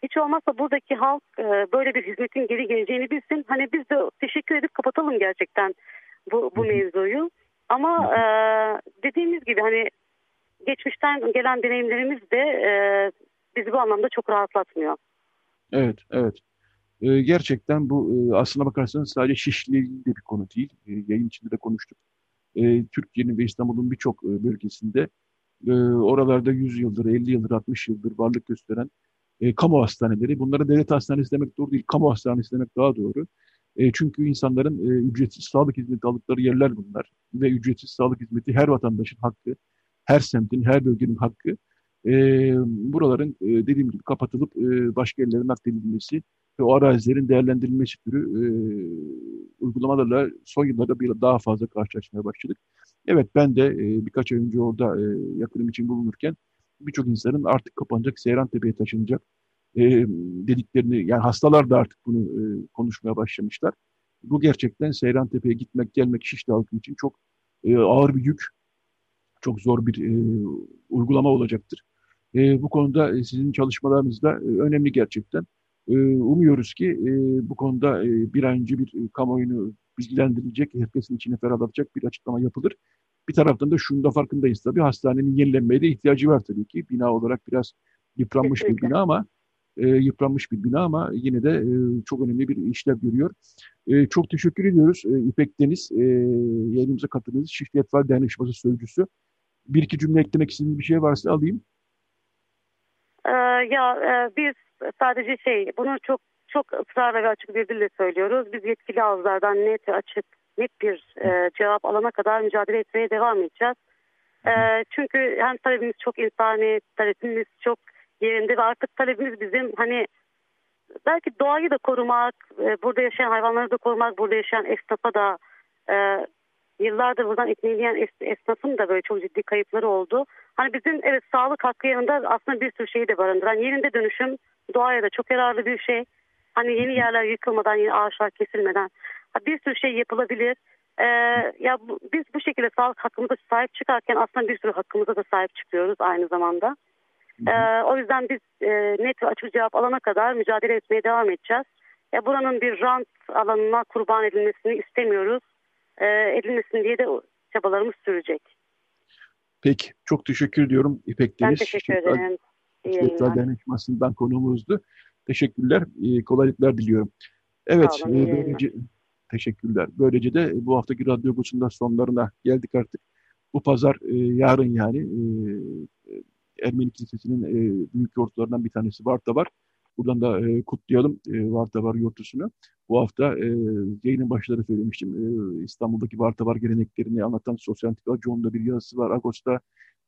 hiç olmazsa buradaki halk e, böyle bir hizmetin geri geleceğini bilsin. Hani biz de teşekkür edip kapatalım gerçekten bu, bu mevzuyu. Ama e, dediğimiz gibi hani geçmişten gelen deneyimlerimiz de e, bizi bu anlamda çok rahatlatmıyor. Evet, evet. E, gerçekten bu e, aslına bakarsanız sadece Şişli ilgili de bir konu değil. E, yayın içinde de konuştuk. E, Türkiye'nin ve İstanbul'un birçok e, bölgesinde e, oralarda 100 yıldır, 50 yıldır, 60 yıldır varlık gösteren e, kamu hastaneleri. Bunlara devlet hastanesi demek doğru değil, kamu hastanesi demek daha doğru. E, çünkü insanların e, ücretsiz sağlık hizmeti aldıkları yerler bunlar. Ve ücretsiz sağlık hizmeti her vatandaşın hakkı, her semtin, her bölgenin hakkı. E, buraların e, dediğim gibi kapatılıp e, başka yerlere nakledilmesi ve o arazilerin değerlendirilmesi türü e, uygulamalarla son yıllarda bir daha fazla karşılaşmaya başladık. Evet ben de e, birkaç ay önce orada e, yakınım için bulunurken birçok insanın artık kapanacak Seyran Tepe'ye taşınacak e, dediklerini yani hastalar da artık bunu e, konuşmaya başlamışlar. Bu gerçekten Seyran Tepe'ye gitmek gelmek Şişli halkı için çok e, ağır bir yük, çok zor bir e, uygulama olacaktır. E, bu konuda e, sizin çalışmalarınız da e, önemli gerçekten. E, umuyoruz ki e, bu konuda e, bir an önce bir e, kamuoyunu bilgilendirilecek, herkesin içine ferahlatacak bir açıklama yapılır. Bir taraftan da şunu da farkındayız tabii hastanenin yenilenmeye de ihtiyacı var tabii ki. Bina olarak biraz yıpranmış bir bina ama e, yıpranmış bir bina ama yine de e, çok önemli bir işlev görüyor. E, çok teşekkür ediyoruz e, İpek Deniz e, yayınımıza katıldığınız Şişli Etfal Dayanışması Sözcüsü. Bir iki cümle eklemek istediğiniz bir şey varsa alayım. Ee, ya e, biz sadece şey bunu çok çok ısrarla ve açık bir dille söylüyoruz. Biz yetkili ağızlardan net ve açık net bir e, cevap alana kadar mücadele etmeye devam edeceğiz. E, çünkü hem talebimiz çok insani, talebimiz çok yerinde ve artık talebimiz bizim hani belki doğayı da korumak, e, burada yaşayan hayvanları da korumak, burada yaşayan esnafa da e, yıllardır buradan ekmeğini yiyen es, esnafın da böyle çok ciddi kayıpları oldu. Hani bizim evet sağlık hakkı yanında aslında bir sürü şeyi de barındıran yerinde dönüşüm doğaya da çok yararlı bir şey. Hani yeni yerler yıkılmadan, yeni ağaçlar kesilmeden bir sürü şey yapılabilir. Ee, ya bu, biz bu şekilde sağlık hakkımıza sahip çıkarken aslında bir sürü hakkımıza da sahip çıkıyoruz aynı zamanda. Ee, o yüzden biz e, net ve açık cevap alana kadar mücadele etmeye devam edeceğiz. Ya buranın bir rant alanına kurban edilmesini istemiyoruz. E, edilmesin diye de çabalarımız sürecek. Peki. Çok teşekkür ediyorum İpek Deniz. Ben teşekkür ederim. Şirketler Dayanışması'ndan konuğumuzdu. Teşekkürler. E, kolaylıklar diliyorum. Evet. Olun, e, böylece, teşekkürler. Böylece de bu haftaki radyo kursunda sonlarına geldik artık. Bu pazar e, yarın yani e, Ermeni Kilisesi'nin e, büyük yortularından bir tanesi Varta var. Buradan da e, kutlayalım e, Varta var yortusunu. Bu hafta e, yayının başları söylemiştim. E, İstanbul'daki Varta var geleneklerini anlatan Sosyal Antika bir yazısı var. Ağustos'ta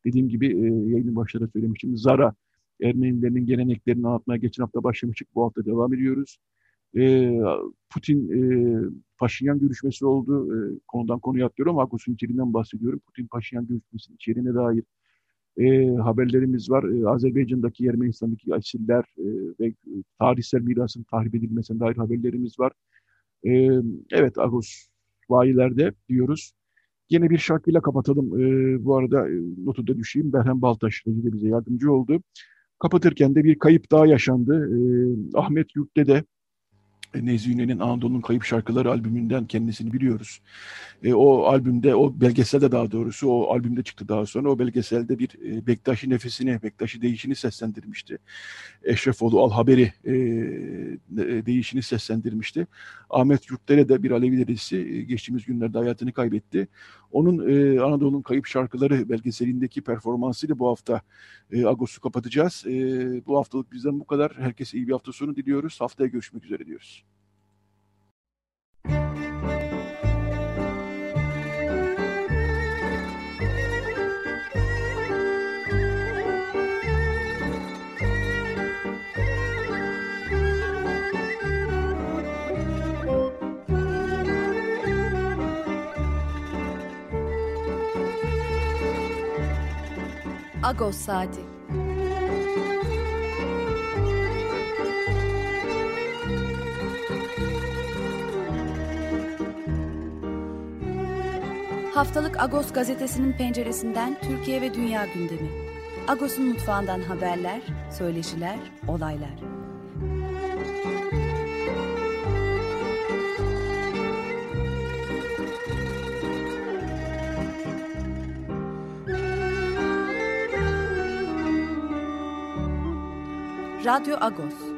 dediğim gibi e, yayının başları söylemiştim. Zara Ermenilerinin geleneklerini anlatmaya geçen hafta başlamıştık. Bu hafta devam ediyoruz. E, Putin e, Paşinyan görüşmesi oldu. E, konudan konuya atlıyorum. Ağustos'un içeriğinden bahsediyorum. Putin Paşinyan görüşmesinin içeriğine dair e, haberlerimiz var. E, Azerbaycan'daki Ermenistan'daki asiller e, ve tarihsel mirasın tahrip edilmesine dair haberlerimiz var. E, evet Agos vayilerde diyoruz. Yine bir şarkıyla kapatalım. E, bu arada e, notu da düşeyim. Berhem Baltaş de bize yardımcı oldu. Kapatırken de bir kayıp daha yaşandı. E, Ahmet Yurt'te de e, Nezih Ünen'in Anadolu'nun Kayıp Şarkıları albümünden kendisini biliyoruz. E, o albümde, o belgeselde daha doğrusu, o albümde çıktı daha sonra. O belgeselde bir e, Bektaşi nefesini, Bektaşi değişini seslendirmişti. Eşrefoğlu Al Haberi e, değişini seslendirmişti. Ahmet Yurtdere de bir Alevi dedesi e, geçtiğimiz günlerde hayatını kaybetti. Onun e, Anadolu'nun Kayıp Şarkıları belgeselindeki performansıyla bu hafta e, Agos'u kapatacağız. E, bu haftalık bizden bu kadar. Herkese iyi bir hafta sonu diliyoruz. Haftaya görüşmek üzere diyoruz. Agos Saati Haftalık Agos gazetesinin penceresinden Türkiye ve dünya gündemi. Agos'un mutfağından haberler, söyleşiler, olaylar. Radyo Agos